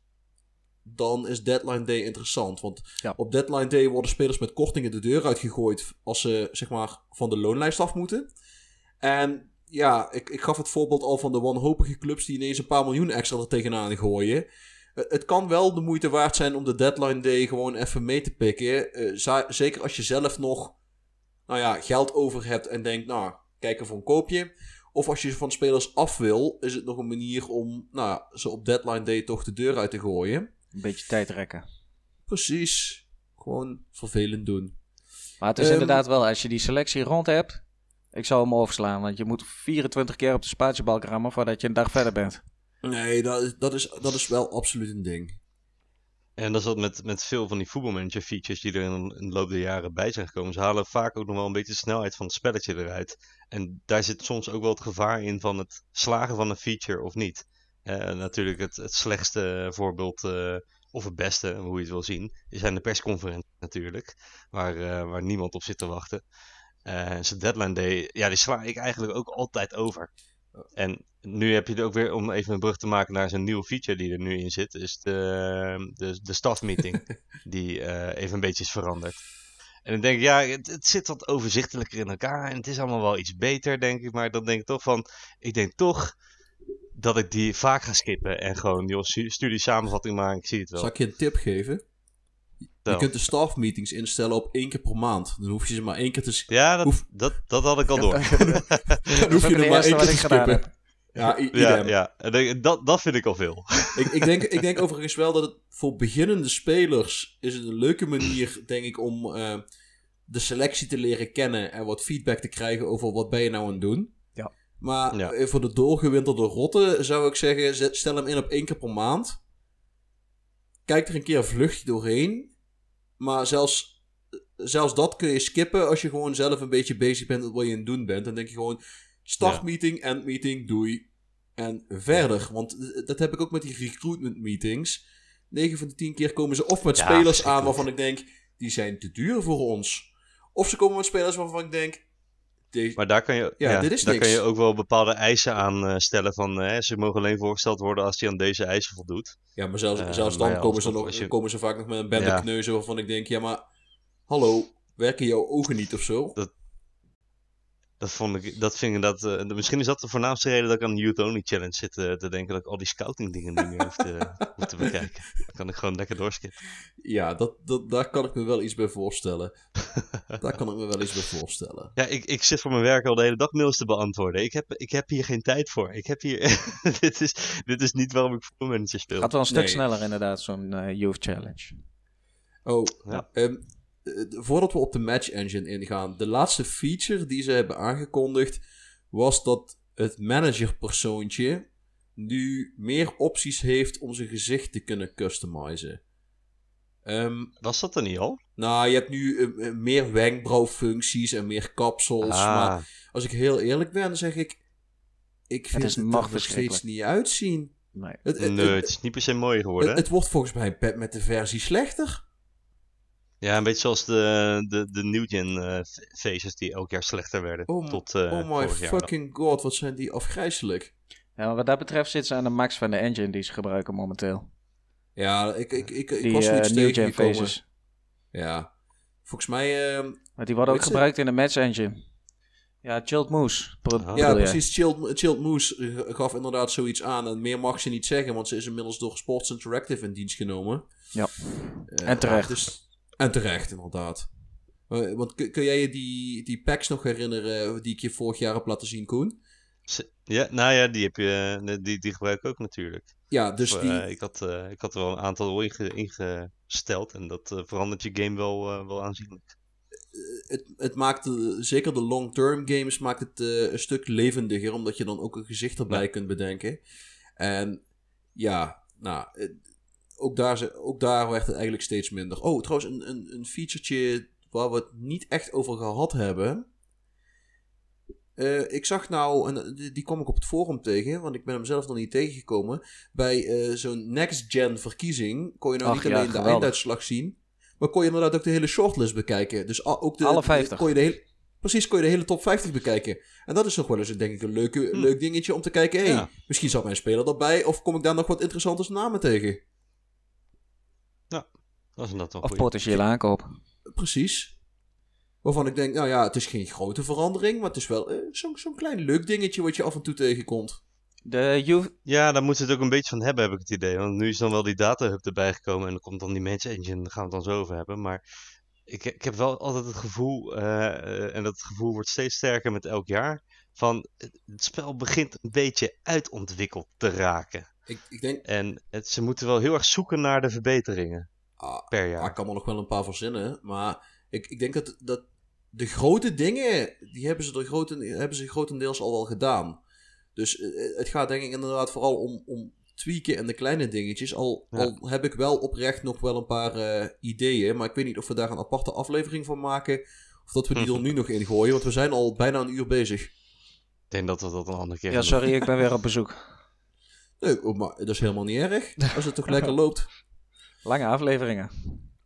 dan is deadline day interessant. Want Ja. op deadline day worden spelers met kortingen de deur uitgegooid als ze, zeg maar, van de loonlijst af moeten. En ja, ik, ik gaf het voorbeeld al van de wanhopige clubs die ineens een paar miljoen extra er tegenaan gooien. Het kan wel de moeite waard zijn om de deadline day gewoon even mee te pikken. Eh, zeker als je zelf nog nou ja, geld over hebt en denkt, nou, kijk voor een koopje. Of als je van spelers af wil, is het nog een manier om nou, ja, ze op deadline day toch de deur uit te gooien. Een beetje tijd rekken. Precies. Gewoon vervelend doen. Maar het is Ehm, inderdaad wel, als je die selectie rond hebt, ik zou hem overslaan. Want je moet 24 keer op de spatiebalk rammen voordat je een dag verder bent. Nee, dat is, dat is, dat is wel absoluut een ding. En dat is wat met, met veel van die voetbalmanager features die er in, in de loop der jaren bij zijn gekomen. Ze halen vaak ook nog wel een beetje de snelheid van het spelletje eruit. En daar zit soms ook wel het gevaar in van het slagen van een feature of niet. Eh, natuurlijk het, het slechtste voorbeeld, eh, of het beste, hoe je het wil zien, zijn de persconferenties natuurlijk. Waar, eh, waar niemand op zit te wachten. Eh zijn deadline day, ja, die sla ik eigenlijk ook altijd over. En nu heb je er ook weer, om even een brug te maken naar zo'n nieuwe feature die er nu in zit, is de, de, de staff meeting, die even een beetje is veranderd. En dan denk ik, ja, het, het zit wat overzichtelijker in elkaar en het is allemaal wel iets beter, denk ik. Maar dan denk ik toch van, ik denk toch dat ik die vaak ga skippen en gewoon, joh, stu- stuur die samenvatting maar, ik zie het wel. Zal ik je een tip geven? Je kunt de staff meetings instellen op één keer per maand. Dan hoef je ze maar één keer te, sk- Ja, dat, Hoef- dat, dat had ik al door. dan hoef je er maar één keer te skippen. Ja, Ja, ja. En dat, dat vind ik al veel. Ik, ik, denk, ik denk overigens wel dat het voor beginnende spelers is het een leuke manier, denk ik, om eh, de selectie te leren kennen en wat feedback te krijgen over wat ben je nou aan het doen. Ja. Maar Ja. eh, voor de doorgewinterde rotte zou ik zeggen, stel hem in op één keer per maand. Kijk er een keer vluchtje doorheen. Maar zelfs, zelfs dat kun je skippen als je gewoon zelf een beetje bezig bent met wat je aan het doen bent. Dan denk je gewoon, start meeting, end meeting, doei. En verder, want dat heb ik ook met die recruitment meetings. 9 van de 10 keer komen ze of met Ja, spelers aan waarvan ik denk, die zijn te duur voor ons. Of ze komen met spelers waarvan ik denk, deze, Maar daar kan je, Ja, ja, dit is daar niks. kan je ook wel bepaalde eisen aan eh, stellen. Van, eh, ze mogen alleen voorgesteld worden als hij aan deze eisen voldoet. ja, maar zelfs, Eh, zelfs dan ja, komen, ze nog, je- komen ze vaak nog met een bende kneuzen waarvan ik denk, ja maar, hallo, werken jouw ogen niet of zo? Dat, vond ik, dat vind ik dat, eh, de- misschien is dat de voornaamste reden dat ik aan de Youth Only Challenge zit eh, te denken. Dat ik al die scouting dingen niet meer hoef te, hoef te bekijken. Dan kan ik gewoon lekker doorskippen. Ja, dat, dat, daar kan ik me wel iets bij voorstellen. daar kan ik me wel iets bij voorstellen. Ja, ik, ik zit voor mijn werk al de hele dag mails te beantwoorden. Ik heb, ik heb hier geen tijd voor. Ik heb hier, dit, is, dit is niet waarom ik voetbalmanager speel. Gaat wel een stuk Nee. sneller inderdaad, zo'n eh, Youth Challenge. Oh, Ja. ehm, eh, voordat we op de Match Engine ingaan. De laatste feature die ze hebben aangekondigd was dat het managerpersoontje nu meer opties heeft om zijn gezicht te kunnen customizen. Ehm, Was dat er niet al? nou, je hebt nu eh, eh, meer wenkbrauwfuncties en meer kapsels. Maar Ah, als ik heel eerlijk ben, dan zeg ik... Ik vind het, nog er nog steeds verschrikkelijk. niet uitzien. Nee. Het, het, nee, het- het is niet per se mooi geworden. het, het wordt volgens mij met de versie slechter. Ja, een beetje zoals de, de, de New Gen eh, feestjes die elk jaar slechter werden. Oh, tot eh, oh my vorig jaar. dan. fucking god, wat zijn die afgrijzelijk. Ja, maar wat dat betreft zitten ze aan de max van de engine die ze gebruiken momenteel. Ja, ik, ik, ik, ik Die was eh zoiets New Gen tegengekomen. phases. Ja. Volgens mij... ehm, Want die worden ook gebruikt in de match engine. Ja, Chilled Moose. Ah. Ja, precies. Chilled, Chilled Moose eh, gaf inderdaad zoiets aan. En meer mag ze niet zeggen, want ze is inmiddels door Sports Interactive in dienst genomen. Ja. Eh, En terecht. Dus, en terecht, inderdaad. Eh, Want kun, jij je die, die packs nog herinneren die ik je vorig jaar heb laten zien, Koen? Ja, nou ja, die, heb je, eh, die, die gebruik ik ook natuurlijk. Ja, dus Of, die... eh, ik, had, eh, ik had er wel een aantal inge- ingesteld en dat eh, verandert je game wel, eh, wel aanzienlijk. het, het maakt, eh, zeker de long-term games, maakt het eh, een stuk levendiger, omdat je dan ook een gezicht erbij Ja. kunt bedenken. En ja, nou, eh, ook daar, ze- ook daar werd het eigenlijk steeds minder. Oh, trouwens, een, een, een featuretje waar we het niet echt over gehad hebben. Eh, ik zag nou, en die, die kwam ik op het forum tegen, want ik ben hem zelf nog niet tegengekomen. Bij eh, zo'n next-gen verkiezing kon je nou Ach niet ja, alleen de einduitslag zien, maar kon je inderdaad ook de hele shortlist bekijken. Dus ook de, Alle de- 50. kon je de hele, precies, kon je de hele top 50 bekijken. En dat is nog wel eens, denk ik, een leuke, Hm. leuk dingetje om te kijken. Hey, Ja. misschien zat mijn speler erbij, of kom ik daar nog wat interessante namen tegen? Dat is inderdaad wel Of goed. potentiële aankoop. Precies. Waarvan ik denk, nou ja, het is geen grote verandering, maar het is wel eh, zo'n zo'n klein leuk dingetje wat je af en toe tegenkomt. De youth... Ja, daar moeten we het ook een beetje van hebben, heb ik het idee. Want nu is dan wel die data hub erbij gekomen en dan komt dan die Match Engine, daar gaan we het dan zo over hebben. Maar ik, ik heb wel altijd het gevoel, eh, en dat gevoel wordt steeds sterker met elk jaar, van het spel begint een beetje uitontwikkeld te raken. Ik, ik denk, En het, ze moeten wel heel erg zoeken naar de verbeteringen ah, per Ja, jaar. ik kan er nog wel een paar verzinnen. Maar ik, ik denk dat, dat de grote dingen, die hebben ze, er groten, hebben ze grotendeels al wel gedaan. Dus eh, het gaat denk ik inderdaad vooral om, om tweaken en de kleine dingetjes. Al, Ja. al heb ik wel oprecht nog wel een paar eh, ideeën. Maar ik weet niet of we daar een aparte aflevering van maken. Of dat we die er nu nog in gooien. Want we zijn al bijna een uur bezig. Ik denk dat we dat een andere keer Ja, sorry, ik ben weer op bezoek. Nee, oh, maar dat is helemaal niet erg. Als het toch lekker loopt. Lange afleveringen.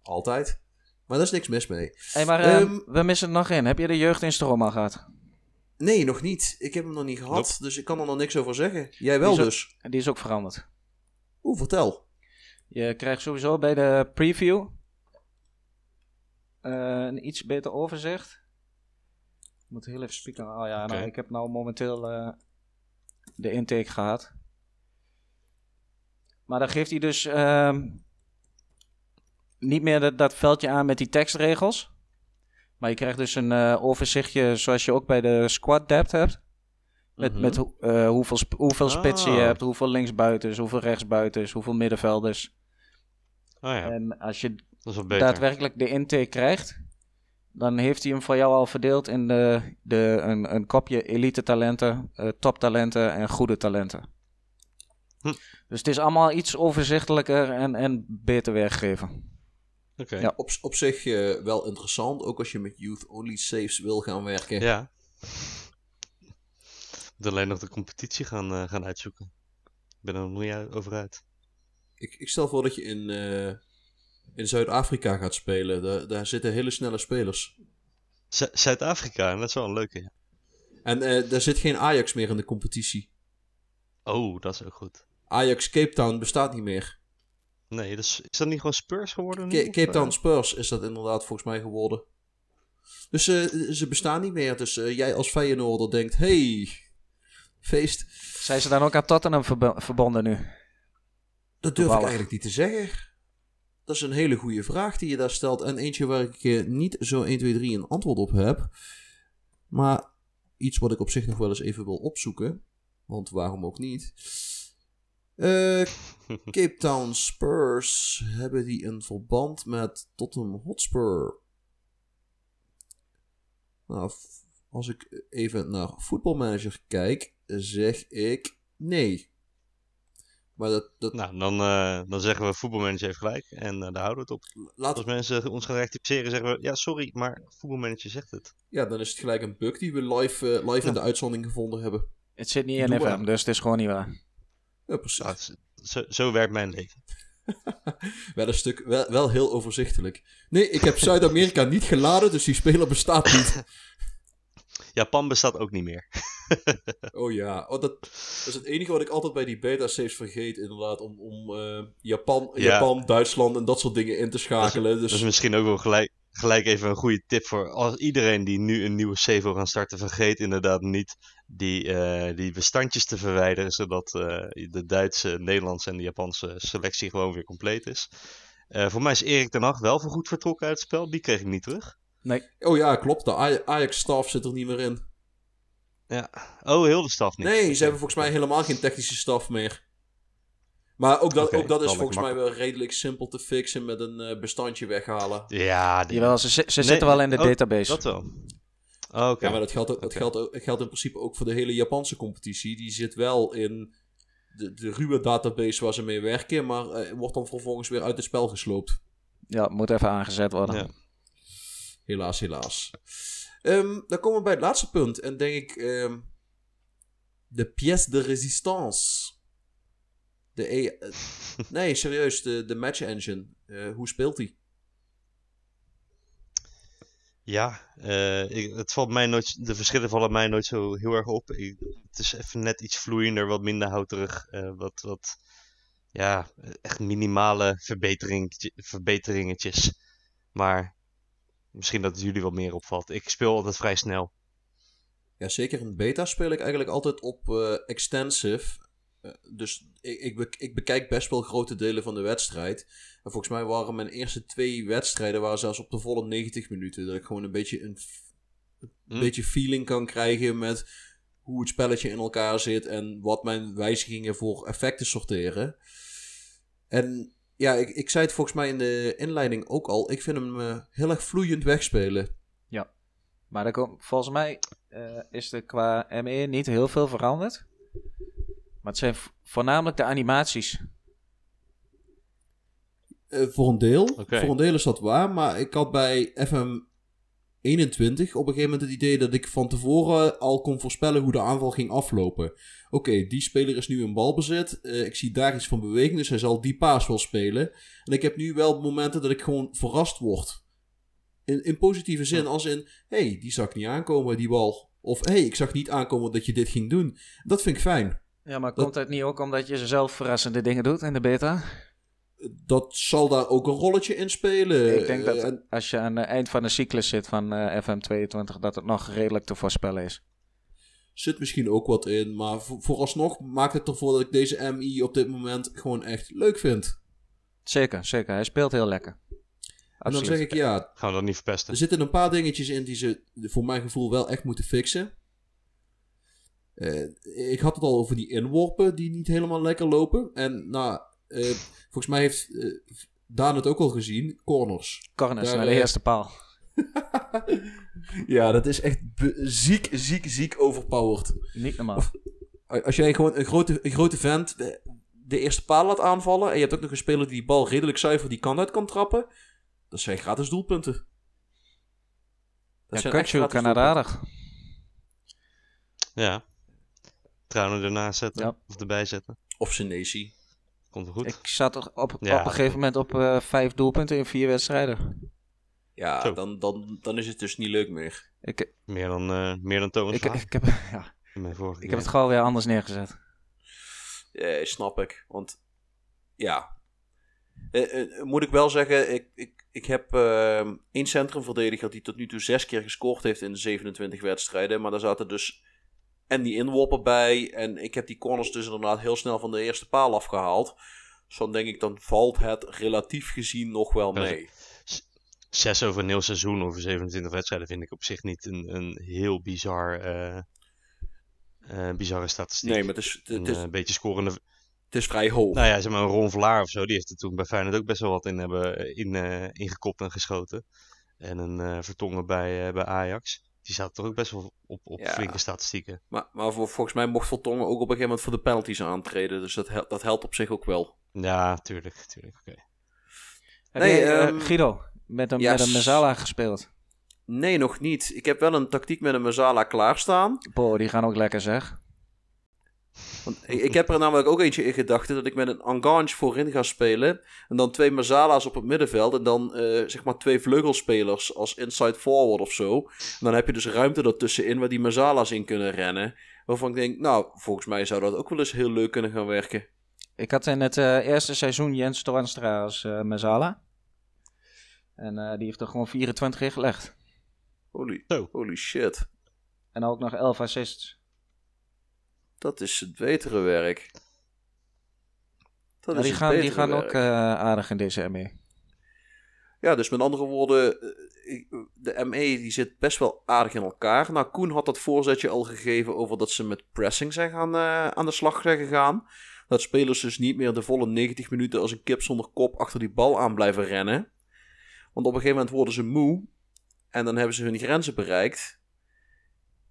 Altijd. Maar daar is niks mis mee. Hey, maar eh, Ehm, we missen er nog in. Heb je de jeugd in Stroom al gehad? Nee, nog niet. Ik heb hem nog niet gehad. Nope. Dus ik kan er nog niks over zeggen. Jij wel Die dus. Die is ook veranderd. Oeh, vertel. Je krijgt sowieso bij de preview eh, een iets beter overzicht. Ik moet heel even spieken. Oh ja, nou, ik heb nou momenteel eh, de intake gehad. Maar dan geeft hij dus ehm, niet meer dat, dat veldje aan met die tekstregels. Maar je krijgt dus een eh, overzichtje zoals je ook bij de squad depth hebt. Met, Mhm. met eh, hoeveel, sp- hoeveel spitsen je Ah. hebt, hoeveel linksbuitens, hoeveel rechtsbuitens, hoeveel middenvelders. Oh ja, En als je daadwerkelijk de intake krijgt, dan heeft hij hem voor jou al verdeeld in de, de, een, een kopje elite talenten, eh, toptalenten en goede talenten. Hm. Dus het is allemaal iets overzichtelijker en, en beter weergegeven. Oké. Ja. Op, op zich eh, wel interessant. Ook als je met youth-only saves wil gaan werken. Ja. Ik moet alleen nog de competitie gaan, eh, gaan uitzoeken. Ik ben er nog niet over uit. Ik, ik stel voor dat je in, eh, in Zuid-Afrika gaat spelen. Daar, daar zitten hele snelle spelers. Zu- Zuid-Afrika, dat is wel een leuke. ja. En eh daar zit geen Ajax meer in de competitie. Oh, dat is ook goed. Ajax Cape Town bestaat niet meer. Nee, dus, is dat niet gewoon Spurs geworden? nu, Ca- Cape eh? Town Spurs is dat inderdaad volgens mij geworden. Dus eh, ze bestaan niet meer. Dus eh, jij als Feyenoorder denkt... Hey, feest. Zijn ze dan ook aan Tottenham verbo- verbonden nu? Dat durf ik eigenlijk niet te zeggen. Dat is een hele goede vraag die je daar stelt. En eentje waar ik eh, niet zo 1, 2, 3 een antwoord op heb. Maar iets wat ik op zich nog wel eens even wil opzoeken. Want waarom ook niet? Eh, Cape Town Spurs. Hebben die een verband met Tottenham Hotspur? Nou, als ik even naar voetbalmanager kijk, zeg ik nee. Maar dat, dat Nou, dan, eh, dan zeggen we voetbalmanager heeft gelijk. En eh, daar houden we het op. laat, Als mensen ons gaan rectificeren, zeggen we... Ja, sorry, maar voetbalmanager zegt het. ja, dan is het gelijk een bug die we live, live in de uitzending gevonden hebben. Het zit niet in Doe FM, maar. dus het is gewoon niet waar. Ja, precies. Nou, het is- zo, zo werkt mijn leven. wel een stuk, wel, wel heel overzichtelijk. Nee, ik heb Zuid-Amerika niet geladen, dus die speler bestaat niet. Japan bestaat ook niet meer. Oh ja, oh, dat, dat is het enige wat ik altijd bij die beta-saves vergeet, inderdaad. Om, om eh, Japan, Ja. Japan, Duitsland en dat soort dingen in te schakelen. Dat Dus is misschien ook wel gelijk, gelijk even een goede tip voor als iedereen die nu een nieuwe save wil gaan starten. Vergeet inderdaad niet die, eh, die bestandjes te verwijderen, zodat eh, de Duitse, Nederlandse en de Japanse selectie gewoon weer compleet is. Eh, voor mij is Erik ten Hag wel voorgoed vertrokken uit het spel. Die kreeg ik niet terug. Nee, Oh ja, klopt. De Aj- Ajax-staf zit er niet meer in. Ja. Oh, heel de staf niet. Nee, ze hebben volgens mij helemaal geen technische staf meer. Maar ook dat, ook dat is volgens mij wel redelijk simpel te fixen met een eh, bestandje weghalen. Ja, die- jawel, ze, ze ze Nee, zitten wel in de oh, database. dat wel. Oh, Oké. Ja, maar dat geldt, dat, geldt, dat geldt in principe ook voor de hele Japanse competitie. Die zit wel in de, de ruwe database waar ze mee werken, maar eh, wordt dan vervolgens weer uit het spel gesloopt. Ja, moet even aangezet worden. Ja. Helaas, helaas. Ehm, dan komen we bij het laatste punt. En denk ik... ehm, de pièce de résistance. De e eh, nee, serieus. De, de match engine. Eh, hoe speelt die? Ja, eh, het valt mij nooit, de verschillen vallen mij nooit zo heel erg op. Het is even net iets vloeiender, wat minder houterig. eh, wat, wat, ja, echt minimale verbetering, verbeteringetjes. Maar misschien dat het jullie wat meer opvalt. Ik speel altijd vrij snel. Ja, zeker in beta speel ik eigenlijk altijd op eh, extensive. Eh, dus ik, ik, be- ik bekijk best wel grote delen van de wedstrijd. En volgens mij waren mijn eerste twee wedstrijden waren zelfs op de volle 90 minuten. Dat ik gewoon een beetje een, Hm. beetje feeling kan krijgen met hoe het spelletje in elkaar zit en wat mijn wijzigingen voor effecten sorteren. En ja, ik, ik zei het volgens mij in de inleiding ook al. Ik vind hem eh, heel erg vloeiend wegspelen. Maar er komt, volgens mij eh, is er qua ME niet heel veel veranderd. Maar het zijn voornamelijk de animaties. Eh, voor een deel. Voor een deel is dat waar. Maar ik had bij FM 21 op een gegeven moment het idee dat ik van tevoren al kon voorspellen hoe de aanval ging aflopen. Oké, die speler is nu in balbezit. Eh, ik zie daar iets van beweging, dus hij zal die paas wel spelen. En ik heb nu wel momenten dat ik gewoon verrast word. In, in positieve zin, als in: hey, die zag ik niet aankomen, die bal. Of hey, ik zag niet aankomen dat je dit ging doen. Dat vind ik fijn. Ja, maar Dat- komt het niet ook omdat je zelf verrassende dingen doet in de beta? Dat zal daar ook een rolletje in spelen. Ik denk dat en- als je aan het eind van de cyclus zit van eh, FM22, dat het nog redelijk te voorspellen is. zit misschien ook wat in. Maar voor, vooralsnog maakt het ervoor dat ik deze MI op dit moment gewoon echt leuk vind. Zeker, zeker. Hij speelt heel lekker. En dan zeg ik ja, Gaan we dat niet verpesten? er zitten een paar dingetjes in die ze voor mijn gevoel wel echt moeten fixen. Eh, ik had het al over die inworpen die niet helemaal lekker lopen. En nou, eh, volgens mij heeft eh, Daan het ook al gezien. Corners. Corners Daar, naar de eh, eerste paal. Ja, dat is echt ziek, ziek, ziek overpowered. Niet normaal. Als jij gewoon een grote, een grote vent de, de eerste paal laat aanvallen. en je hebt ook nog een speler die die bal redelijk zuiver die kant uit kan trappen. dat zijn gratis doelpunten. Dat Ja, zijn echt gratis aardig. Ja. Trouwen ernaast zetten. Ja. Of erbij zetten. Of Senesi. Komt er goed. Ik zat er op, Ja, op een gegeven moment op eh, vijf doelpunten in vier wedstrijden. Ja, Zo. dan, dan, dan is het dus niet leuk meer. Ik, Meer dan, eh, meer dan Thomas ik, ik, heb, ja, in mijn vorige ik heb het gewoon weer anders neergezet. Eh, snap ik. Want ja. Eh, eh, moet ik wel zeggen, ik, ik, ik heb eh, één centrumverdediger die tot nu toe zes keer gescoord heeft in de 27 wedstrijden. Maar daar zaten dus en die inworpen bij. En ik heb die corners dus inderdaad heel snel van de eerste paal afgehaald. Dus dan denk ik, dan valt het relatief gezien nog wel mee. Zes over een heel seizoen, over 27 wedstrijden, vind ik op zich niet een, een heel bizar, eh, bizarre statistiek. Nee, maar het is, het, een is, eh, beetje scorende. het is vrij hoog. Nou ja, zeg maar een Ron Vlaar of zo, die heeft er toen bij Feyenoord ook best wel wat in hebben in, ingekopt en geschoten. En een Vertongen bij, bij Ajax. Die staat toch ook best wel op, op Ja. flinke statistieken. Maar, maar voor, volgens mij mocht Vertongen ook op een gegeven moment voor de penalties aantreden. Dus dat, hel- dat helpt op zich ook wel. Ja, tuurlijk, tuurlijk. oké. Heb Nee, eh, ehm, Guido, met een, ja, met een Mezzala gespeeld? Nee, nog niet. Ik heb wel een tactiek met een Mazala klaarstaan. Boah, die gaan ook lekker zeg. Want ik, ik heb er namelijk ook eentje in gedachten dat ik met een Angange voorin ga spelen. En dan twee Mazala's op het middenveld. En dan eh, zeg maar twee vleugelspelers als inside forward of zo. En dan heb je dus ruimte ertussenin waar die Mazala's in kunnen rennen. Waarvan ik denk, nou, volgens mij zou dat ook wel eens heel leuk kunnen gaan werken. Ik had in het eh, eerste seizoen Jens Toornstra als uh, Mazala. En eh, die heeft er gewoon 24 in gelegd. Holy, holy shit. En ook nog 11 assists. Dat is het betere werk. Dat Ja, is die gaan, die gaan werk. ook eh, aardig in deze ME. Ja, dus met andere woorden, eh, de ME die zit best wel aardig in elkaar. Nou, Koen had dat voorzetje al gegeven over dat ze met pressing zijn gaan, eh, aan de slag zijn gegaan. Dat spelers dus niet meer de volle 90 minuten als een kip zonder kop achter die bal aan blijven rennen. Want op een gegeven moment worden ze moe en dan hebben ze hun grenzen bereikt.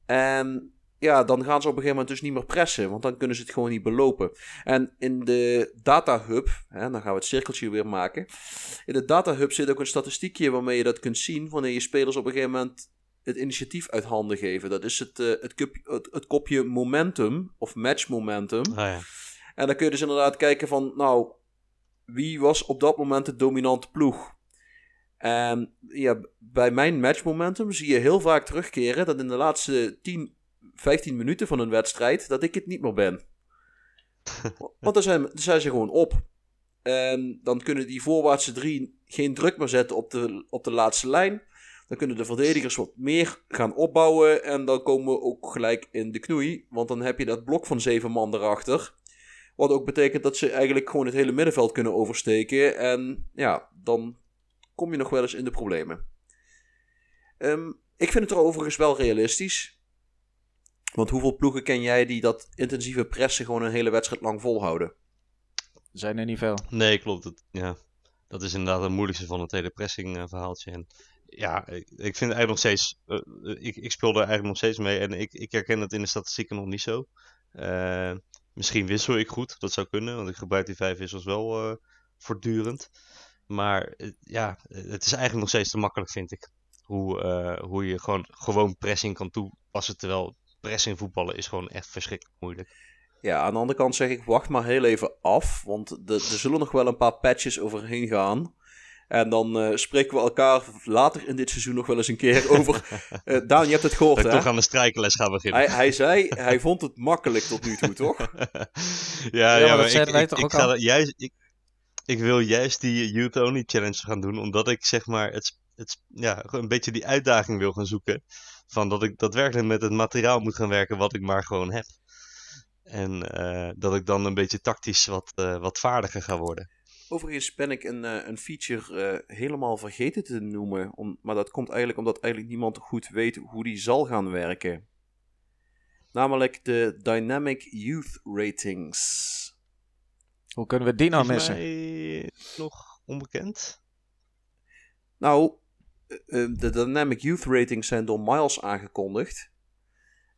En ja, dan gaan ze op een gegeven moment dus niet meer pressen, want dan kunnen ze het gewoon niet belopen. En in de data hub, hè, dan gaan we het cirkeltje weer maken. In de data hub zit ook een statistiekje waarmee je dat kunt zien wanneer je spelers op een gegeven moment het initiatief uit handen geven. Dat is het, eh, het, kup- het, het kopje momentum of match momentum. Ah, ja. En dan kun je dus inderdaad kijken van, nou, wie was op dat moment de dominante ploeg? En ja, bij mijn match momentum zie je heel vaak terugkeren dat in de laatste 10, 15 minuten van een wedstrijd, dat ik het niet meer ben. Want dan zijn, dan zijn ze gewoon op. En dan kunnen die voorwaartse drie geen druk meer zetten op de, op de laatste lijn. Dan kunnen de verdedigers wat meer gaan opbouwen. En dan komen we ook gelijk in de knoei. Want dan heb je dat blok van zeven man erachter. Wat ook betekent dat ze eigenlijk gewoon het hele middenveld kunnen oversteken. En ja, dan kom je nog wel eens in de problemen. Ehm, ik vind het er overigens wel realistisch. Want hoeveel ploegen ken jij die dat intensieve pressen gewoon een hele wedstrijd lang volhouden? Zijn er niet veel. Nee, klopt. Het, ja. Dat is inderdaad het moeilijkste van het hele pressing eh, verhaaltje. En ja, ik, ik vind het eigenlijk nog steeds. eh, eh, ik, ik speel er eigenlijk nog steeds mee en ik, ik herken het in de statistieken nog niet zo. Eh, misschien wissel ik goed, dat zou kunnen, want ik gebruik die vijf wissels wel eh, voortdurend. Maar ja, het is eigenlijk nog steeds te makkelijk, vind ik. Hoe, eh, hoe je gewoon, gewoon pressing kan toepassen. Terwijl pressing voetballen is gewoon echt verschrikkelijk moeilijk. Ja, aan de andere kant zeg ik, wacht maar heel even af. Want de- er zullen nog wel een paar patches overheen gaan. En dan eh, spreken we elkaar later in dit seizoen nog wel eens een keer over. Eh Daan, je hebt het gehoord, Dat hè? toch aan de strijkenles ga beginnen. Hij, hij zei, hij vond het makkelijk tot nu toe, toch? ja, ja, dat maar zeiden ik, wij ik, toch ik ook ga al? juist, ik, ik wil juist die Youth Only Challenge gaan doen, omdat ik zeg maar het, het, ja, een beetje die uitdaging wil gaan zoeken. Van dat ik daadwerkelijk met het materiaal moet gaan werken wat ik maar gewoon heb. En eh, dat ik dan een beetje tactisch wat, eh, wat vaardiger ga worden. Overigens ben ik een, eh, een feature helemaal vergeten te noemen. Om, maar dat komt eigenlijk omdat eigenlijk niemand goed weet hoe die zal gaan werken. Namelijk de Dynamic Youth Ratings. Hoe kunnen we die nou missen? mij nog onbekend. Nou, de Dynamic Youth Ratings zijn door Miles aangekondigd.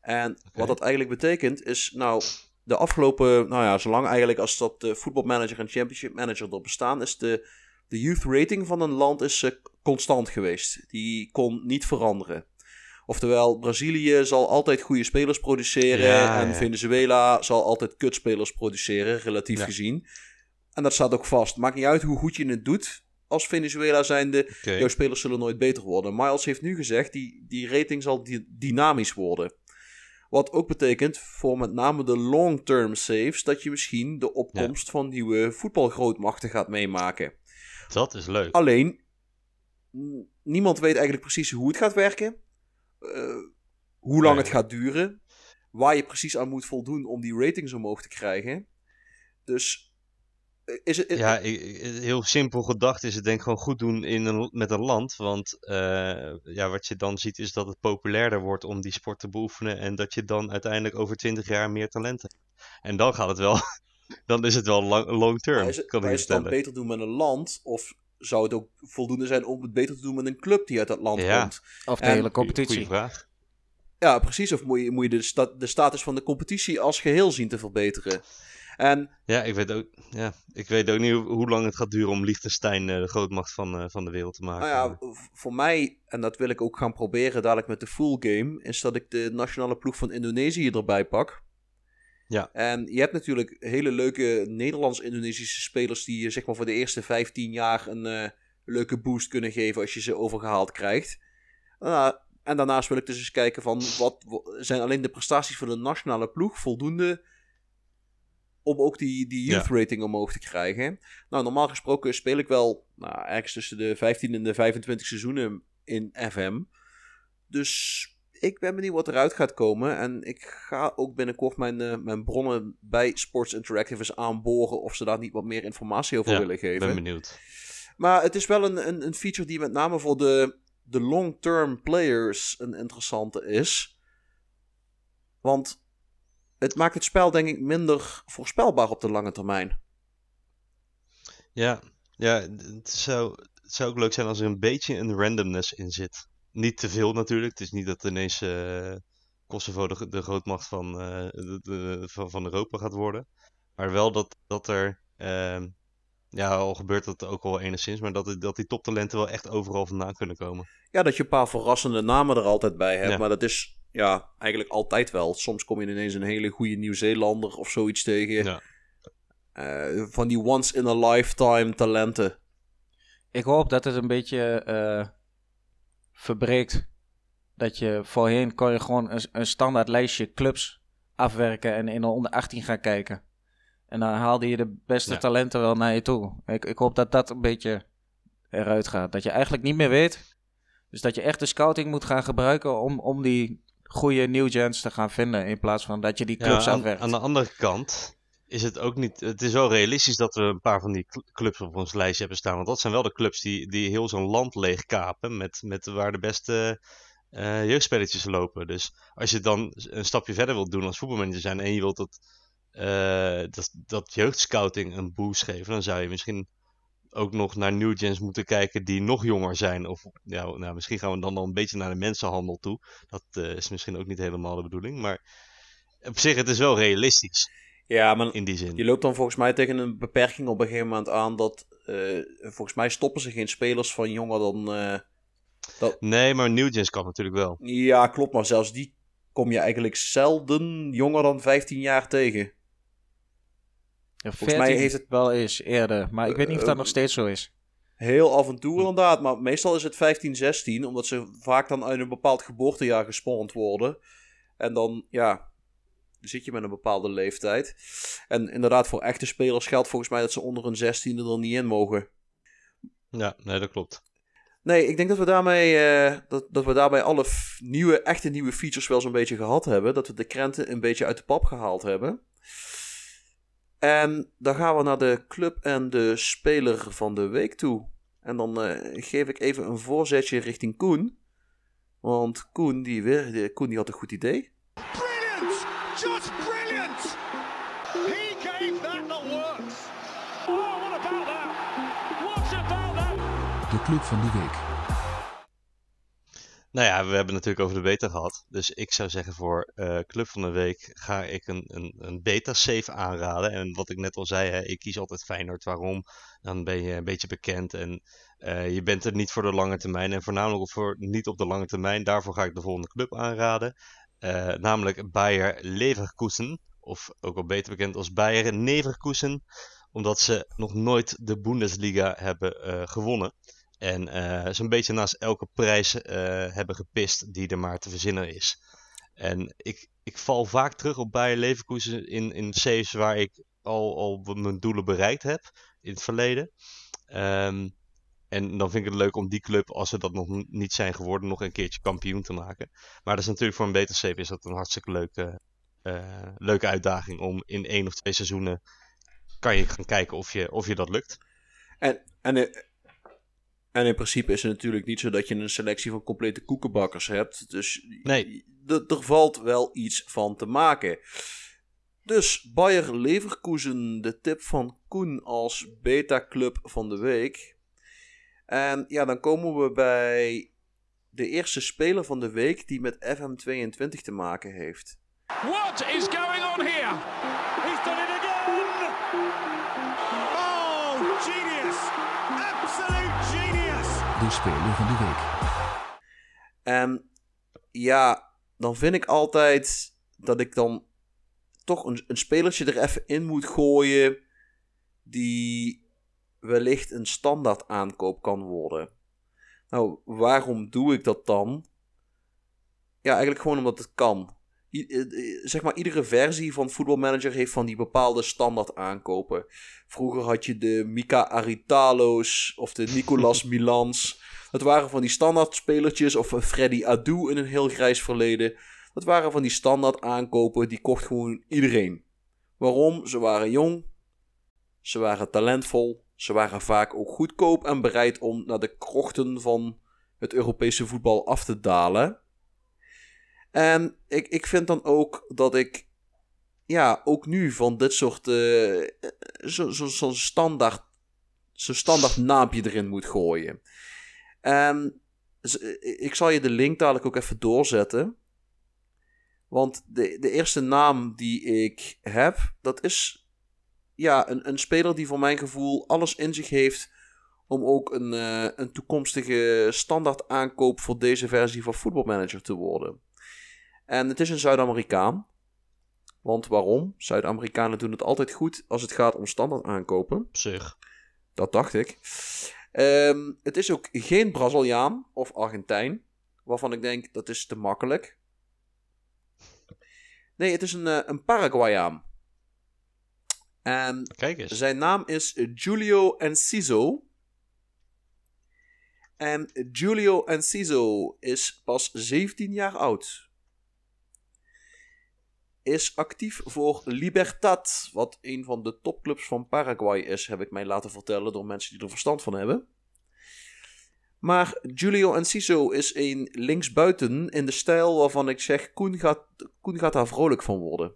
En wat dat eigenlijk betekent is, nou, de afgelopen, nou ja, zolang eigenlijk als dat de voetbalmanager en championship manager er bestaan, is de, de youth rating van een land is eh, constant geweest. Die kon niet veranderen. Oftewel, Brazilië zal altijd goede spelers produceren Ja, en ja. Venezuela zal altijd kutspelers produceren, relatief Ja. gezien. En dat staat ook vast. Maakt niet uit hoe goed je het doet. Als Venezuela zijnde, Oké. jouw spelers zullen nooit beter worden. Miles heeft nu gezegd, die, die rating zal di- dynamisch worden. Wat ook betekent voor met name de long-term saves dat je misschien de opkomst van nieuwe voetbalgrootmachten gaat meemaken. Dat is leuk. Alleen, niemand weet eigenlijk precies hoe het gaat werken, eh, hoe lang Nee. het gaat duren, waar je precies aan moet voldoen om die ratings omhoog te krijgen. Dus is het. Ja, heel simpel gedacht is het denk ik gewoon goed doen in een, met een land. Want eh, ja, wat je dan ziet is dat het populairder wordt om die sport te beoefenen. En dat je dan uiteindelijk over 20 jaar meer talent hebt. En dan gaat het wel, dan is het wel lang, long term, Maar is het, kan ik maar je is het dan beter doen met een land? Of zou het ook voldoende zijn om het beter te doen met een club die uit dat land Ja. komt? Of de En- hele competitie? Goeie vraag. Ja, precies. Of moet je, moet je de, sta- de status van de competitie als geheel zien te verbeteren? En Ja, ik weet ook, ja, ik weet ook niet hoe, hoe lang het gaat duren om Liechtenstein eh, de grootmacht van, eh, van de wereld te maken. nou ja, voor mij, en dat wil ik ook gaan proberen dadelijk met de full game, is dat ik de nationale ploeg van Indonesië erbij pak. Ja. En je hebt natuurlijk hele leuke Nederlands-Indonesische spelers die je zeg maar voor de eerste 15 jaar een eh, leuke boost kunnen geven als je ze overgehaald krijgt. Uh, en daarnaast wil ik dus eens kijken van wat zijn alleen de prestaties van de nationale ploeg voldoende om ook die, die youth rating omhoog te krijgen. Nou, normaal gesproken speel ik wel nou, ergens tussen de 15 en de 25 seizoenen in FM. Dus ik ben benieuwd wat eruit gaat komen. En ik ga ook binnenkort mijn, uh, mijn bronnen bij Sports Interactive eens aanboren of ze daar niet wat meer informatie over willen geven. ben benieuwd. Maar het is wel een, een, een feature die met name voor de, de long-term players een interessante is. Want het maakt het spel denk ik minder voorspelbaar op de lange termijn. Ja, ja het, zou, het zou ook leuk zijn als er een beetje een randomness in zit. Niet te veel natuurlijk. Het is niet dat ineens uh, Kosovo de, de grootmacht van, uh, de, van, van Europa gaat worden. Maar wel dat, dat er uh, ja, al gebeurt dat ook al enigszins, maar dat, dat die toptalenten wel echt overal vandaan kunnen komen. Ja, dat je een paar verrassende namen er altijd bij hebt, maar dat is ja, eigenlijk altijd wel. Soms kom je ineens een hele goede Nieuw-Zeelander of zoiets tegen. Ja. Uh, van die once-in-a-lifetime talenten. Ik hoop dat het een beetje uh, verbreekt. Dat je voorheen kon je gewoon een, een standaard lijstje clubs afwerken en in de onder 18 gaan kijken. En dan haalde je de beste talenten wel naar je toe. Ik, ik hoop dat dat een beetje eruit gaat. Dat je eigenlijk niet meer weet. Dus dat je echt de scouting moet gaan gebruiken om, om die goede new gens te gaan vinden. In plaats van dat je die clubs ja, afwerkt. Aan de andere kant is het ook niet. Het is wel realistisch dat we een paar van die clubs op ons lijstje hebben staan. Want dat zijn wel de clubs die, die heel zo'n land leegkapen. Met, met waar de beste uh, jeugdspelletjes lopen. Dus als je dan een stapje verder wilt doen als voetbalmanager zijn. En je wilt dat uh, dat, dat jeugdscouting een boost geven, dan zou je misschien ook nog naar new gens moeten kijken die nog jonger zijn. Of ja, nou, misschien gaan we dan al een beetje naar de mensenhandel toe. Dat uh, is misschien ook niet helemaal de bedoeling. Maar op zich, het is wel realistisch. Ja, maar in die zin. je loopt dan volgens mij tegen een beperking op een gegeven moment aan dat uh, volgens mij stoppen ze geen spelers van jonger dan. dat... Nee, maar new gens kan natuurlijk wel. Ja, klopt, maar zelfs die kom je eigenlijk zelden jonger dan 15 jaar tegen. Ja, Volgens mij heeft het wel eens eerder, maar ik weet niet of dat uh, nog steeds zo is. Heel af en toe inderdaad, maar meestal is het 15, 16, omdat ze vaak dan uit een bepaald geboortejaar gespond worden. En dan, ja, zit je met een bepaalde leeftijd. En inderdaad, voor echte spelers geldt volgens mij dat ze onder een 16e er niet in mogen. Ja, nee, dat klopt. Nee, ik denk dat we daarmee, uh, dat, dat we daarbij alle nieuwe, echte nieuwe features wel zo'n beetje gehad hebben. Dat we de krenten een beetje uit de pap gehaald hebben. En dan gaan we naar de club en de speler van de week toe. En dan uh, geef ik even een voorzetje richting Koen. Want Koen, die, weer, die, Koen die had een goed idee. Brilliant! Just brilliant! He gave that the works. Oh, what about that? What about that? De club van de week. Nou ja, we hebben natuurlijk over de beta gehad. Dus ik zou zeggen voor uh, Club van de Week ga ik een, een, een beta-save aanraden. En wat ik net al zei, ik kies altijd Feyenoord. Waarom? Dan ben je een beetje bekend en uh, je bent er niet voor de lange termijn. En voornamelijk voor, niet op de lange termijn. Daarvoor ga ik de volgende club aanraden. Uh, namelijk Bayer Leverkusen. Of ook al beter bekend als Bayer Leverkusen. Omdat ze nog nooit de Bundesliga hebben gewonnen. En uh, zo'n beetje naast elke prijs uh, hebben gepist die er maar te verzinnen is. En ik, ik val vaak terug op Bayer Leverkusen in, in saves waar ik al, al mijn doelen bereikt heb in het verleden. Um, en dan vind ik het leuk om die club, als ze dat nog niet zijn geworden, nog een keertje kampioen te maken. Maar dat is natuurlijk voor een beter save is dat een hartstikke leuke, uh, leuke uitdaging om in één of twee seizoenen kan je gaan kijken of je, of je dat lukt. En, en en in principe is het natuurlijk niet zo dat je een selectie van complete koekenbakkers hebt. Dus nee. er valt wel iets van te maken. Dus Bayer Leverkusen, de tip van Koen als beta-club van de week. En ja, dan komen we bij de eerste speler van de week die met FM22 te maken heeft. What is going on here? De speler van de week. En ja, dan vind ik altijd dat ik dan toch een, een spelertje er even in moet gooien die wellicht een standaard aankoop kan worden. Nou, waarom doe ik dat dan? Ja, eigenlijk gewoon omdat het kan. Eh, eh, zeg maar, iedere versie van Football Manager heeft van die bepaalde standaard aankopen. Vroeger had je de Mika Aritalo's of de Nicolas Milans. Dat waren van die standaard spelertjes of een Freddy Adu in een heel grijs verleden. Dat waren van die standaard aankopen, die kocht gewoon iedereen. Waarom? Ze waren jong, ze waren talentvol, ze waren vaak ook goedkoop en bereid om naar de krochten van het Europese voetbal af te dalen. En ik, ik vind dan ook dat ik, ja, ook nu van dit soort, eh zo'n zo, zo standaard, zo'n standaard naampje erin moet gooien. En z- ik zal je de link dadelijk ook even doorzetten. Want de, de eerste naam die ik heb, dat is ja, een, een speler die voor mijn gevoel alles in zich heeft om ook een, eh, een toekomstige standaard aankoop voor deze versie van Football Manager te worden. En het is een Zuid-Amerikaan. Want waarom? Zuid-Amerikanen doen het altijd goed als het gaat om standaard aankopen. Op zich. Dat dacht ik. Ehm, het is ook geen Braziliaan of Argentijn. Waarvan ik denk dat is te makkelijk. Nee, het is een, eh, een Paraguayaan. En Kijk eens. zijn naam is Julio Enciso. En Julio Enciso is pas 17 jaar oud. Is actief voor Libertad, wat een van de topclubs van Paraguay is, heb ik mij laten vertellen door mensen die er verstand van hebben. Maar Julio Enciso is een linksbuiten in de stijl waarvan ik zeg, Koen gaat, Koen gaat daar vrolijk van worden.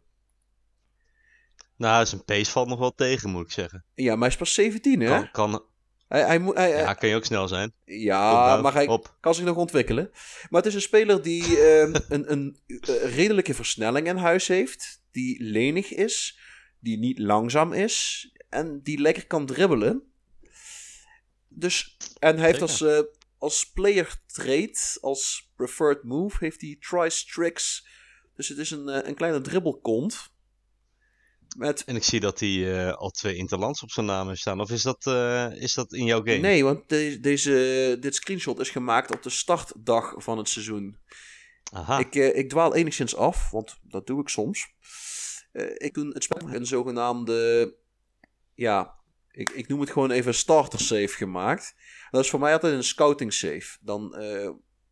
Nou, zijn pace valt nog wel tegen, moet ik zeggen. Ja, maar hij is pas 17, hè? Kan, kan, Hij, hij, ja, kan je ook snel zijn. Ja, nou, maar hij op. kan zich nog ontwikkelen. Maar het is een speler die ehm, een, een eh, redelijke versnelling in huis heeft. Die lenig is. Die niet langzaam is. En die lekker kan dribbelen. Dus, en hij heeft als, eh, als player trait, als preferred move, heeft hij tries, tricks. Dus het is een, eh, een kleine dribbelkont. En ik zie dat hij eh, al twee interlands op zijn naam heeft staan. Of is dat, eh, is dat in jouw game? Nee, want de- deze, dit screenshot is gemaakt op de startdag van het seizoen. Aha. Ik, eh, ik dwaal enigszins af, want dat doe ik soms. Ik doe het spel een zogenaamde, ja, ik, ik noem het gewoon even starter save gemaakt. Dat is voor mij altijd een scouting save. Dan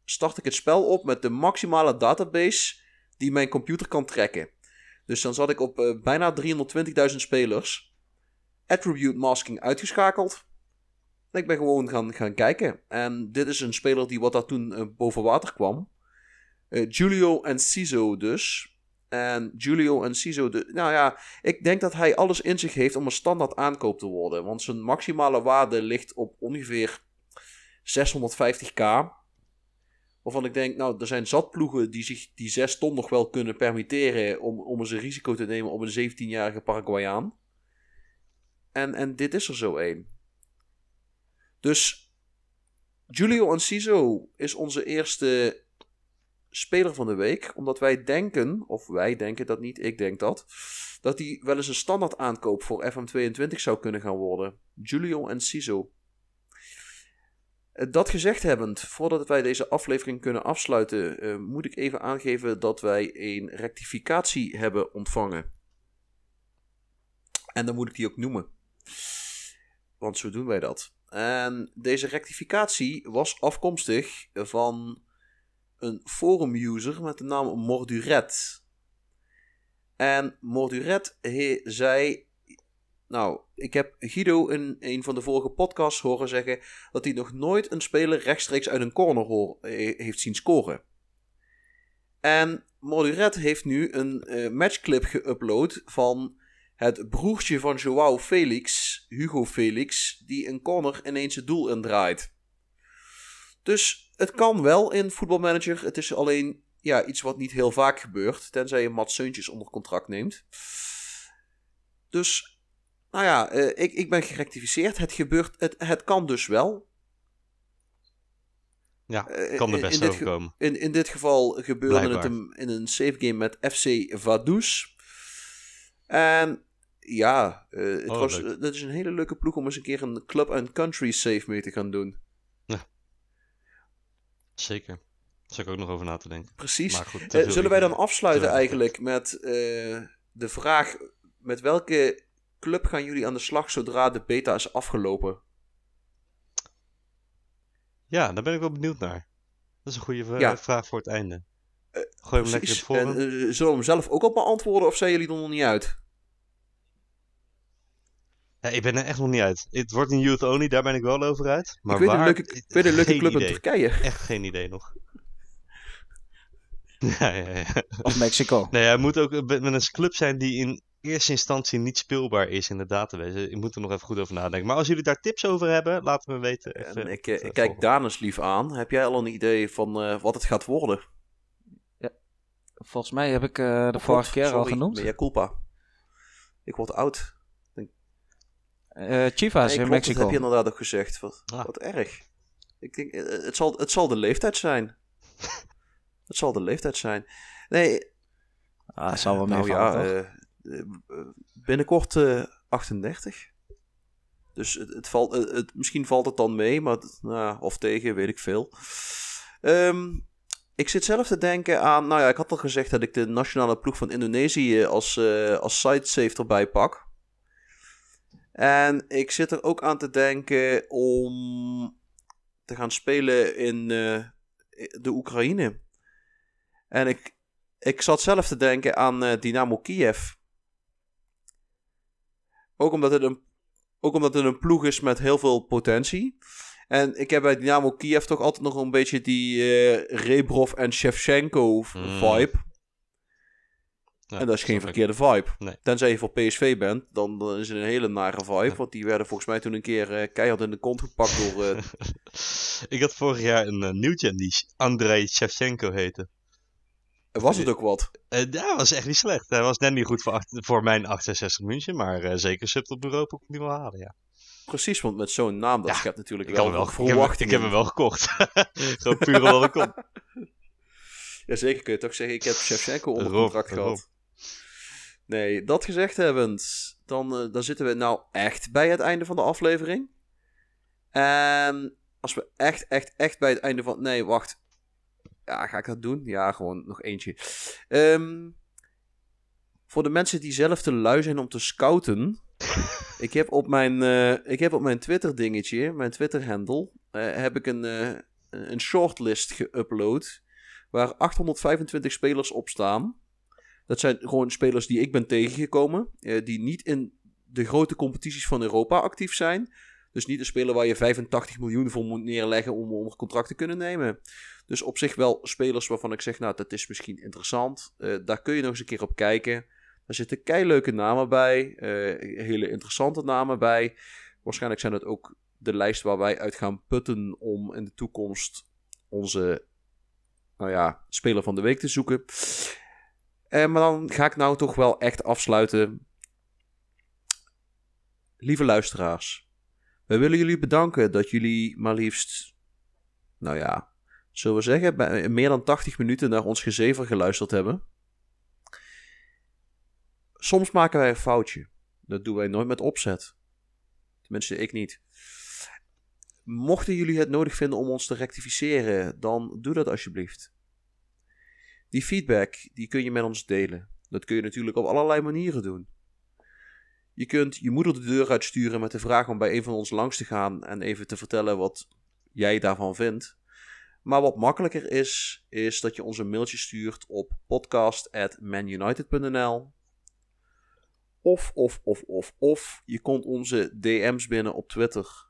start ik het spel op met de maximale database die mijn computer kan trekken. Dus dan zat ik op eh, bijna 320.000 spelers. Attribute masking uitgeschakeld. En ik ben gewoon gaan, gaan kijken. En dit is een speler die wat daar toen eh, boven water kwam. Eh, Julio Enciso dus. En Julio Enciso, de, nou ja, ik denk dat hij alles in zich heeft om een standaard aankoop te worden. Want zijn maximale waarde ligt op ongeveer 650k. Waarvan ik denk, nou, er zijn zat ploegen die zich die 6 ton nog wel kunnen permitteren om, om eens een risico te nemen op een 17-jarige Paraguayaan. En, en dit is er zo één. Dus Julio Enciso is onze eerste speler van de week. Omdat wij denken, of wij denken dat niet, ik denk dat. Dat hij wel eens een standaard aankoop voor FM22 zou kunnen gaan worden. Julio Enciso. Eh, Dat gezegd hebbend, voordat wij deze aflevering kunnen afsluiten, eh, moet ik even aangeven dat wij een rectificatie hebben ontvangen. En dan moet ik die ook noemen. Want zo doen wij dat. En deze rectificatie was afkomstig van een forum-user met de naam Morduret. En Morduret zei. Nou, ik heb Guido in een van de vorige podcasts horen zeggen dat hij nog nooit een speler rechtstreeks uit een corner hoor, eh, heeft zien scoren. En Morduret heeft nu een eh, matchclip geüpload van het broertje van Joao Felix, Hugo Felix, die een corner ineens het doel indraait. Dus het kan wel in voetbalmanager. Het is alleen ja, iets wat niet heel vaak gebeurt. Tenzij je Mats Seuntjes onder contract neemt. Dus, nou ja, eh, ik, ik ben gerectificeerd. Het gebeurt, het, het kan dus wel. Ja, Eh, kan er best in dit overkomen. In, in dit geval gebeurde Blijkbaar. het in een save game met FC Vaduz. En ja, het Oh, was, leuk. dat is een hele leuke ploeg om eens een keer een club and country save mee te gaan doen. Zeker. Daar zou ik ook nog over na te denken. Precies. Maar goed, zullen wij dan afsluiten eigenlijk met de vraag: met welke club gaan jullie aan de slag zodra de beta is afgelopen? Ja, daar ben ik wel benieuwd naar. Dat is een goede Ja. vraag voor het einde. Gooi hem lekker. En eh, zullen we hem zelf ook al beantwoorden of zijn jullie er nog niet uit? Ja, ik ben er echt nog niet uit. Het wordt een youth only, daar ben ik wel over uit. Maar ik weet waar? een leuke, ik weet een leuke club in. Turkije. Echt geen idee nog. ja, ja, ja. Of Mexico. Nee, hij moet ook met een club zijn die in eerste instantie niet speelbaar is in de database. Ik moet er nog even goed over nadenken. Maar als jullie daar tips over hebben, laat het me weten. Even, En ik, eh, ik kijk volgen. Danis lief aan. Heb jij al een idee van eh, wat het gaat worden? Volgens mij heb ik eh, de vorige keer al genoemd. Mea culpa. Ik word oud. Eh Chivas Nee, in klopt, Mexico. Dat heb je inderdaad ook gezegd. Wat, Ah. wat erg. Ik denk, het, zal, het zal de leeftijd zijn. het zal de leeftijd zijn. Nee, Ah, zal wel nou meevallen, ja, toch? Binnenkort eh 38. Dus het, het valt, eh, het, misschien valt het dan mee, maar nou, of tegen, weet ik veel. Ehm, ik zit zelf te denken aan, nou ja, ik had al gezegd dat ik de nationale ploeg van Indonesië als, eh als erbij pak. En ik zit er ook aan te denken om te gaan spelen in eh, de Oekraïne. En ik, ik zat zelf te denken aan eh, Dynamo Kiev. Ook omdat, het een, ook omdat het een ploeg is met heel veel potentie. En ik heb bij Dynamo Kiev toch altijd nog een beetje die eh Rebrov en Shevchenko v- Mm. vibe. Ja, en dat is geen verkeerde vibe. Nee. Tenzij je voor PSV bent, dan, dan is het een hele nare vibe. Want die werden volgens mij toen een keer eh, keihard in de kont gepakt door... eh, ik had vorig jaar een uh, nieuwtje die Andrei Shevchenko heette. Was het ook wat? Eh dat was echt niet slecht. Hij was net niet goed voor, voor mijn 68 München, maar eh, zeker subtop Europa kon die wel halen, ja. Precies, want met zo'n naam, dat Ja, schept natuurlijk Ik, wel, wel, ik, heb, hem- verwachtingen. ik heb hem wel gekocht. Gewoon puur omdat ik kon. Ja, zeker kun je toch zeggen, ik heb Shevchenko onder contract gehad. Nee, dat gezegd hebbend, dan, eh, dan zitten we nou echt bij het einde van de aflevering. En als we echt, echt, echt bij het einde van... Nee, wacht. Ja, ga ik dat doen? Ja, gewoon nog eentje. Ehm, voor de mensen die zelf te lui zijn om te scouten... ik heb op mijn, eh, ik heb op mijn Twitter dingetje, mijn Twitter handle, eh, heb ik een, eh, een shortlist geüpload waar 825 spelers op staan. Dat zijn gewoon spelers die ik ben tegengekomen, die niet in de grote competities van Europa actief zijn. Dus niet een speler waar je 85 miljoen voor moet neerleggen om onder contract te kunnen nemen. Dus op zich wel spelers waarvan ik zeg, nou, dat is misschien interessant. Eh, daar kun je nog eens een keer op kijken. Er zitten keileuke namen bij, eh, hele interessante namen bij. Waarschijnlijk zijn het ook de lijst waar wij uit gaan putten om in de toekomst onze nou ja, speler van de week te zoeken. Eh, maar dan ga ik nou toch wel echt afsluiten. Lieve luisteraars, wij willen jullie bedanken dat jullie maar liefst, nou ja, zullen we zeggen, meer dan 80 minuten naar ons gezever geluisterd hebben. Soms maken wij een foutje. Dat doen wij nooit met opzet. Tenminste, ik niet. Mochten jullie het nodig vinden om ons te rectificeren, dan doe dat alsjeblieft. Die feedback die kun je met ons delen. Dat kun je natuurlijk op allerlei manieren doen. Je kunt je moeder de deur uitsturen met de vraag om bij een van ons langs te gaan en even te vertellen wat jij daarvan vindt. Maar wat makkelijker is, is dat je ons een mailtje stuurt op podcast.manunited.nl of, of, of, of, of je komt onze DM's binnen op Twitter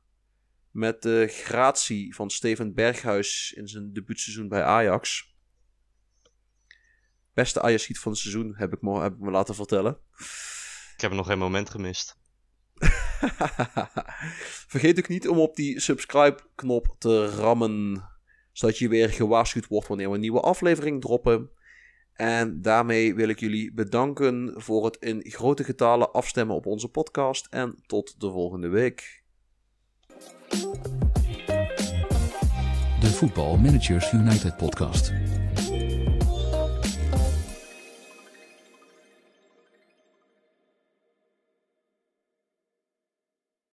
met de gratie van Steven Berghuis in zijn debuutseizoen bij Ajax. Beste Ajax van het seizoen, heb ik, heb ik me laten vertellen. Ik heb nog geen moment gemist. Vergeet ook niet om op die subscribe-knop te rammen, zodat je weer gewaarschuwd wordt wanneer we een nieuwe aflevering droppen. En daarmee wil ik jullie bedanken voor het in grote getalen afstemmen op onze podcast. En tot de volgende week. De Voetbal Managers United podcast.